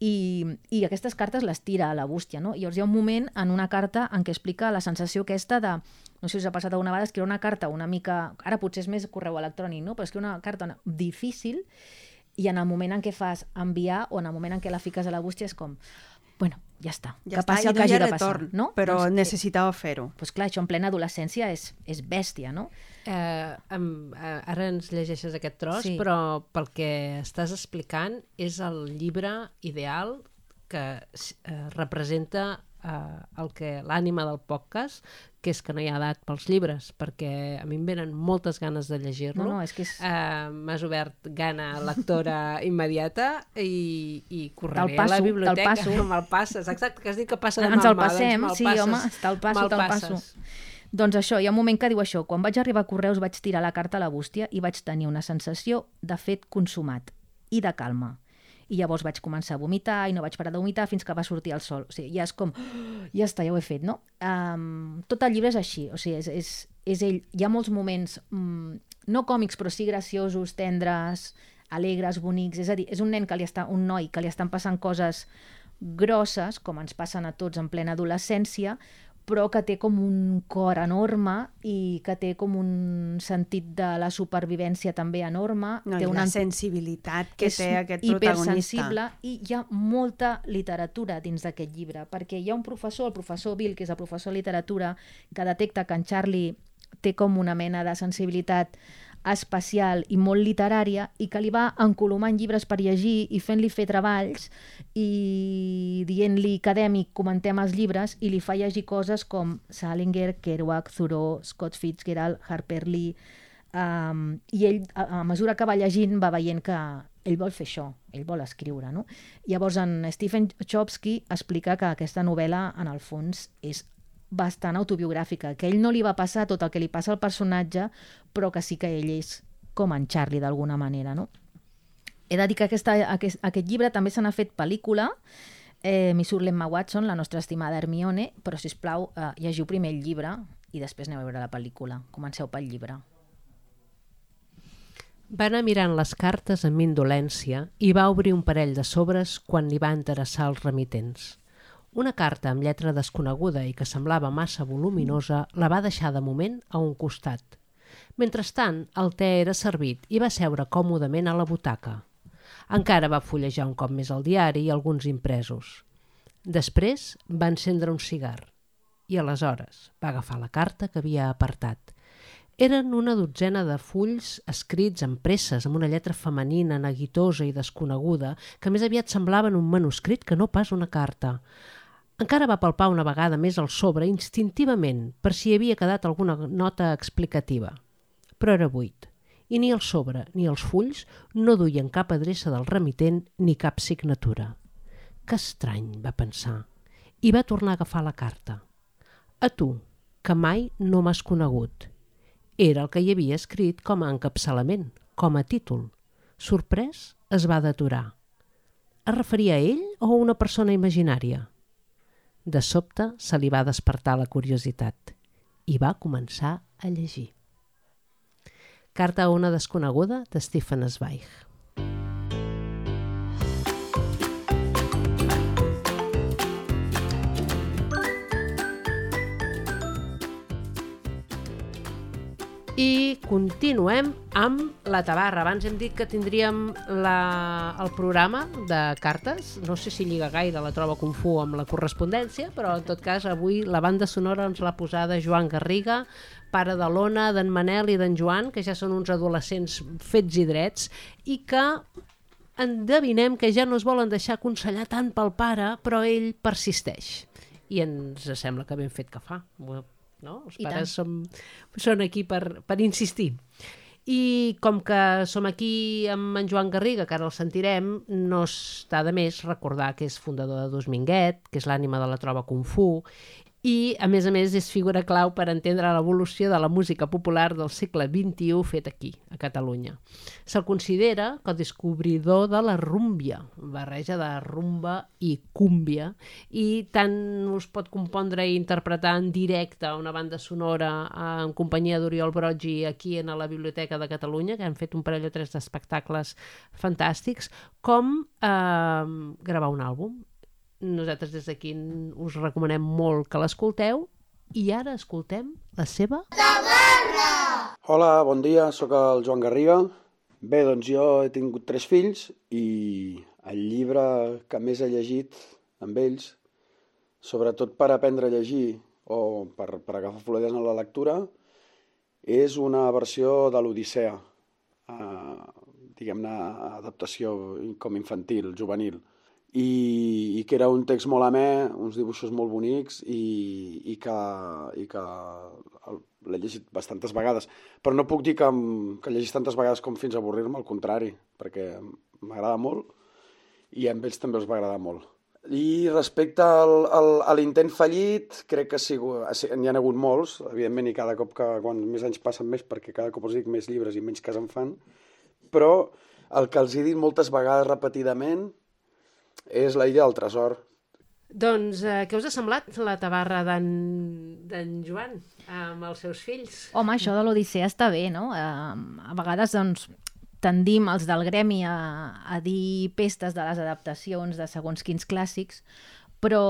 [SPEAKER 4] i, i aquestes cartes les tira a la bústia, no? I llavors hi ha un moment en una carta en què explica la sensació aquesta de, no sé si us ha passat alguna vegada, escriure una carta una mica, ara potser és més correu electrònic, no? però escriure una carta difícil i en el moment en què fas enviar o en el moment en què la fiques a la bústia és com, bueno, ja està,
[SPEAKER 3] Ja
[SPEAKER 4] que
[SPEAKER 3] està,
[SPEAKER 4] passi el
[SPEAKER 3] no
[SPEAKER 4] que hagi
[SPEAKER 3] ha
[SPEAKER 4] de passar.
[SPEAKER 3] retorn,
[SPEAKER 4] No?
[SPEAKER 3] però
[SPEAKER 4] Doncs, eh,
[SPEAKER 3] necessitava fer-ho.
[SPEAKER 4] doncs clar, això en plena adolescència és, és bèstia, no?
[SPEAKER 1] Eh, em, eh, ara ens llegeixes aquest tros,
[SPEAKER 4] Sí.
[SPEAKER 1] però pel que estàs explicant és el llibre ideal que eh, representa eh, el que l'ànima del podcast, que és que no hi ha edat pels llibres, perquè a mi em venen moltes ganes de llegir-lo.
[SPEAKER 4] No, no, és que és...
[SPEAKER 1] Eh, M'has obert gana lectora immediata i, i correré
[SPEAKER 4] Te'l
[SPEAKER 1] a la
[SPEAKER 4] passo,
[SPEAKER 1] biblioteca.
[SPEAKER 4] te'l passo.
[SPEAKER 1] Me'l passes, exacte, que has dit que passa demà.
[SPEAKER 4] Ens el
[SPEAKER 1] doncs
[SPEAKER 4] passem,
[SPEAKER 1] me'l
[SPEAKER 4] sí,
[SPEAKER 1] passes,
[SPEAKER 4] home, te'l passo, te'l passo. Doncs això, hi ha un moment que diu això. Quan vaig arribar a Correus vaig tirar la carta a la bústia i vaig tenir una sensació de fet consumat i de calma. I llavors vaig començar a vomitar i no vaig parar de vomitar fins que va sortir el sol. O sigui, ja és com, "Oh, ja està, ja ho he fet, no? Um, tot el llibre és així, o sigui, és, és, és ell. Hi ha molts moments, mm, no còmics, però sí graciosos, tendres, alegres, bonics. És a dir, és un nen que li està, un noi que li estan passant coses grosses, com ens passen a tots en plena adolescència, però que té com un cor enorme i que té com un sentit de la supervivència també enorme.
[SPEAKER 3] No,
[SPEAKER 4] té una
[SPEAKER 3] sensibilitat que té aquest protagonista.
[SPEAKER 4] i hi ha molta literatura dins d'aquest llibre, perquè hi ha un professor, el professor Bill, que és el professor de literatura, que detecta que en Charlie té com una mena de sensibilitat especial i molt literària i que li va encolomant llibres per llegir i fent-li fer treballs i dient-li acadèmic, comentem els llibres i li fa llegir coses com Salinger, Kerouac, Thoreau, Scott Fitzgerald, Harper Lee, Um, I ell, a, a mesura que va llegint, va veient que ell vol fer això, ell vol escriure. No? Llavors, en Stephen Chomsky explica que aquesta novel·la, en el fons, és bastant autobiogràfica, que ell no li va passar tot el que li passa al personatge, però que sí que ell és com en Charlie, d'alguna manera. No? He de dir que aquesta, aquest, aquest llibre també se n'ha fet pel·lícula, eh, m'hi surt l'Emma Watson, la nostra estimada Hermione, però, si us plau, eh, llegiu primer el llibre i després aneu a veure la pel·lícula. Comenceu pel llibre.
[SPEAKER 1] Va anar mirant les cartes amb indolència i va obrir un parell de sobres quan li va interessar els remitents. Una carta amb lletra desconeguda i que semblava massa voluminosa la va deixar de moment a un costat. Mentrestant, el te era servit i va seure còmodament a la butaca. Encara va fullejar un cop més el diari i alguns impresos. Després va encendre un cigar i aleshores va agafar la carta que havia apartat. Eren una dotzena de fulls escrits amb presses, amb una lletra femenina, neguitosa i desconeguda, que més aviat semblaven un manuscrit que no pas una carta. Encara va palpar una vegada més el sobre instintivament per si hi havia quedat alguna nota explicativa. Però era buit, i ni el sobre ni els fulls no duien cap adreça del remitent ni cap signatura. Que estrany, va pensar, i va tornar a agafar la carta. A tu, que mai no m'has conegut. Era el que hi havia escrit com a encapçalament, com a títol. Sorprès, es va deturar. Es referia a ell o a una persona imaginària? De sobte se li va despertar la curiositat i va començar a llegir. Carta a una desconeguda de Stephen Zweig. I continuem amb la tabarra. Abans hem dit que tindríem la, el programa de cartes. No sé si lliga gaire, la troba confú amb la correspondència, però en tot cas avui la banda sonora ens l'ha posada Joan Garriga, pare de l'Ona, d'en Manel i d'en Joan, que ja són uns adolescents fets i drets, i que endevinem que ja no es volen deixar aconsellar tant pel pare, però ell persisteix. I ens sembla que ben fet que fa no? Els
[SPEAKER 4] I
[SPEAKER 1] pares som, són aquí per, per insistir. I com que som aquí amb en Joan Garriga, que ara el sentirem, no està de més recordar que és fundador de Dos Minguet, que és l'ànima de la troba Kung Fu, i, a més a més, és figura clau per entendre l'evolució de la música popular del segle XXI fet aquí, a Catalunya. Se'l considera co-descobridor de la rúmbia, barreja de rumba i cúmbia, i tant us pot compondre i interpretar en directe una banda sonora en companyia d'Oriol Brogi aquí en la Biblioteca de Catalunya, que han fet un parell o tres d'espectacles fantàstics, com eh, gravar un àlbum nosaltres des d'aquí us recomanem molt que l'escolteu i ara escoltem la seva...
[SPEAKER 5] Hola, bon dia, sóc el Joan Garriga. Bé, doncs jo he tingut tres fills i el llibre que més he llegit amb ells, sobretot per aprendre a llegir o per, per agafar fluidesa en la lectura, és una versió de l'Odissea, eh, diguem-ne, adaptació com infantil, juvenil i, i que era un text molt amè, uns dibuixos molt bonics i, i que, i que l'he llegit bastantes vegades. Però no puc dir que, que llegís tantes vegades com fins a avorrir-me, al contrari, perquè m'agrada molt i a ells també els va agradar molt. I respecte al, al, a l'intent fallit, crec que sí, n'hi ha hagut molts, evidentment, i cada cop que quan més anys passen més, perquè cada cop els dic més llibres i menys cas en fan, però el que els he dit moltes vegades repetidament és la illa del tresor.
[SPEAKER 1] Doncs eh, què us ha semblat la tabarra d'en Joan amb els seus fills?
[SPEAKER 4] Home, això de l'Odissea està bé, no? Eh, a vegades, doncs, tendim els del gremi a, a dir pestes de les adaptacions de segons quins clàssics, però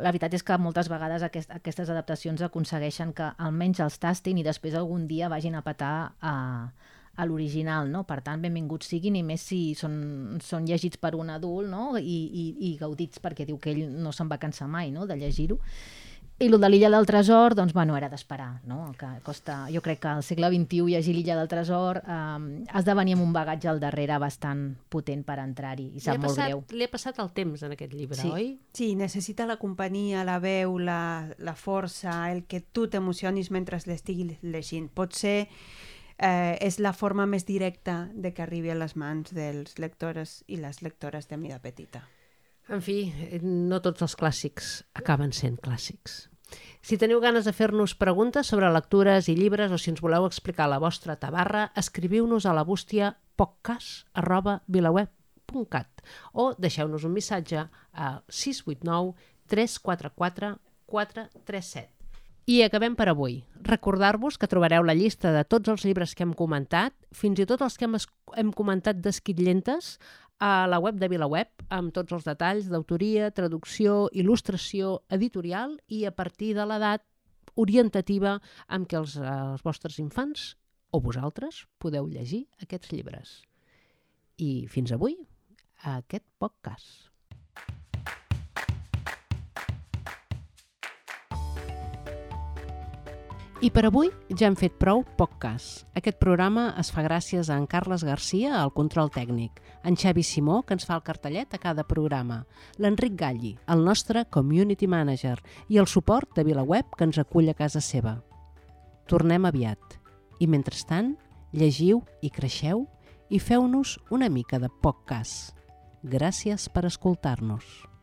[SPEAKER 4] la veritat és que moltes vegades aquest, aquestes adaptacions aconsegueixen que almenys els tastin i després algun dia vagin a petar a, a l'original, no? Per tant, benvinguts siguin, i més si són, són llegits per un adult, no? I, i, i gaudits perquè diu que ell no se'n va cansar mai, no?, de llegir-ho. I el de l'illa del tresor, doncs, bueno, era d'esperar, no? Que costa, jo crec que al segle XXI llegir l'illa del tresor eh, has de venir amb un bagatge al darrere bastant potent per entrar-hi, i sap molt
[SPEAKER 1] passat,
[SPEAKER 4] greu.
[SPEAKER 1] Li ha passat el temps en aquest llibre,
[SPEAKER 4] Sí.
[SPEAKER 1] oi?
[SPEAKER 3] Sí, necessita la companyia, la veu, la, la força, el que tu t'emocionis mentre l'estiguis llegint. Potser eh, és la forma més directa de que arribi a les mans dels lectores i les lectores de mida petita.
[SPEAKER 1] En fi, no tots els clàssics acaben sent clàssics. Si teniu ganes de fer-nos preguntes sobre lectures i llibres o si ens voleu explicar la vostra tabarra, escriviu-nos a la bústia podcast.vilaweb.cat o deixeu-nos un missatge a 689 344 437. I acabem per avui. Recordar-vos que trobareu la llista de tots els llibres que hem comentat, fins i tot els que hem, hem comentat d'esquitlentes, a la web de VilaWeb, amb tots els detalls d'autoria, traducció, il·lustració, editorial i a partir de l'edat orientativa amb què els, els vostres infants o vosaltres podeu llegir aquests llibres. I fins avui, a aquest podcast. I per avui ja hem fet prou podcast. Aquest programa es fa gràcies a en Carles Garcia, al control tècnic, en Xavi Simó, que ens fa el cartellet a cada programa, l'Enric Galli, el nostre community manager, i el suport de VilaWeb, que ens acull a casa seva. Tornem aviat. I mentrestant, llegiu i creixeu i feu-nos una mica de podcast. Gràcies per escoltar-nos.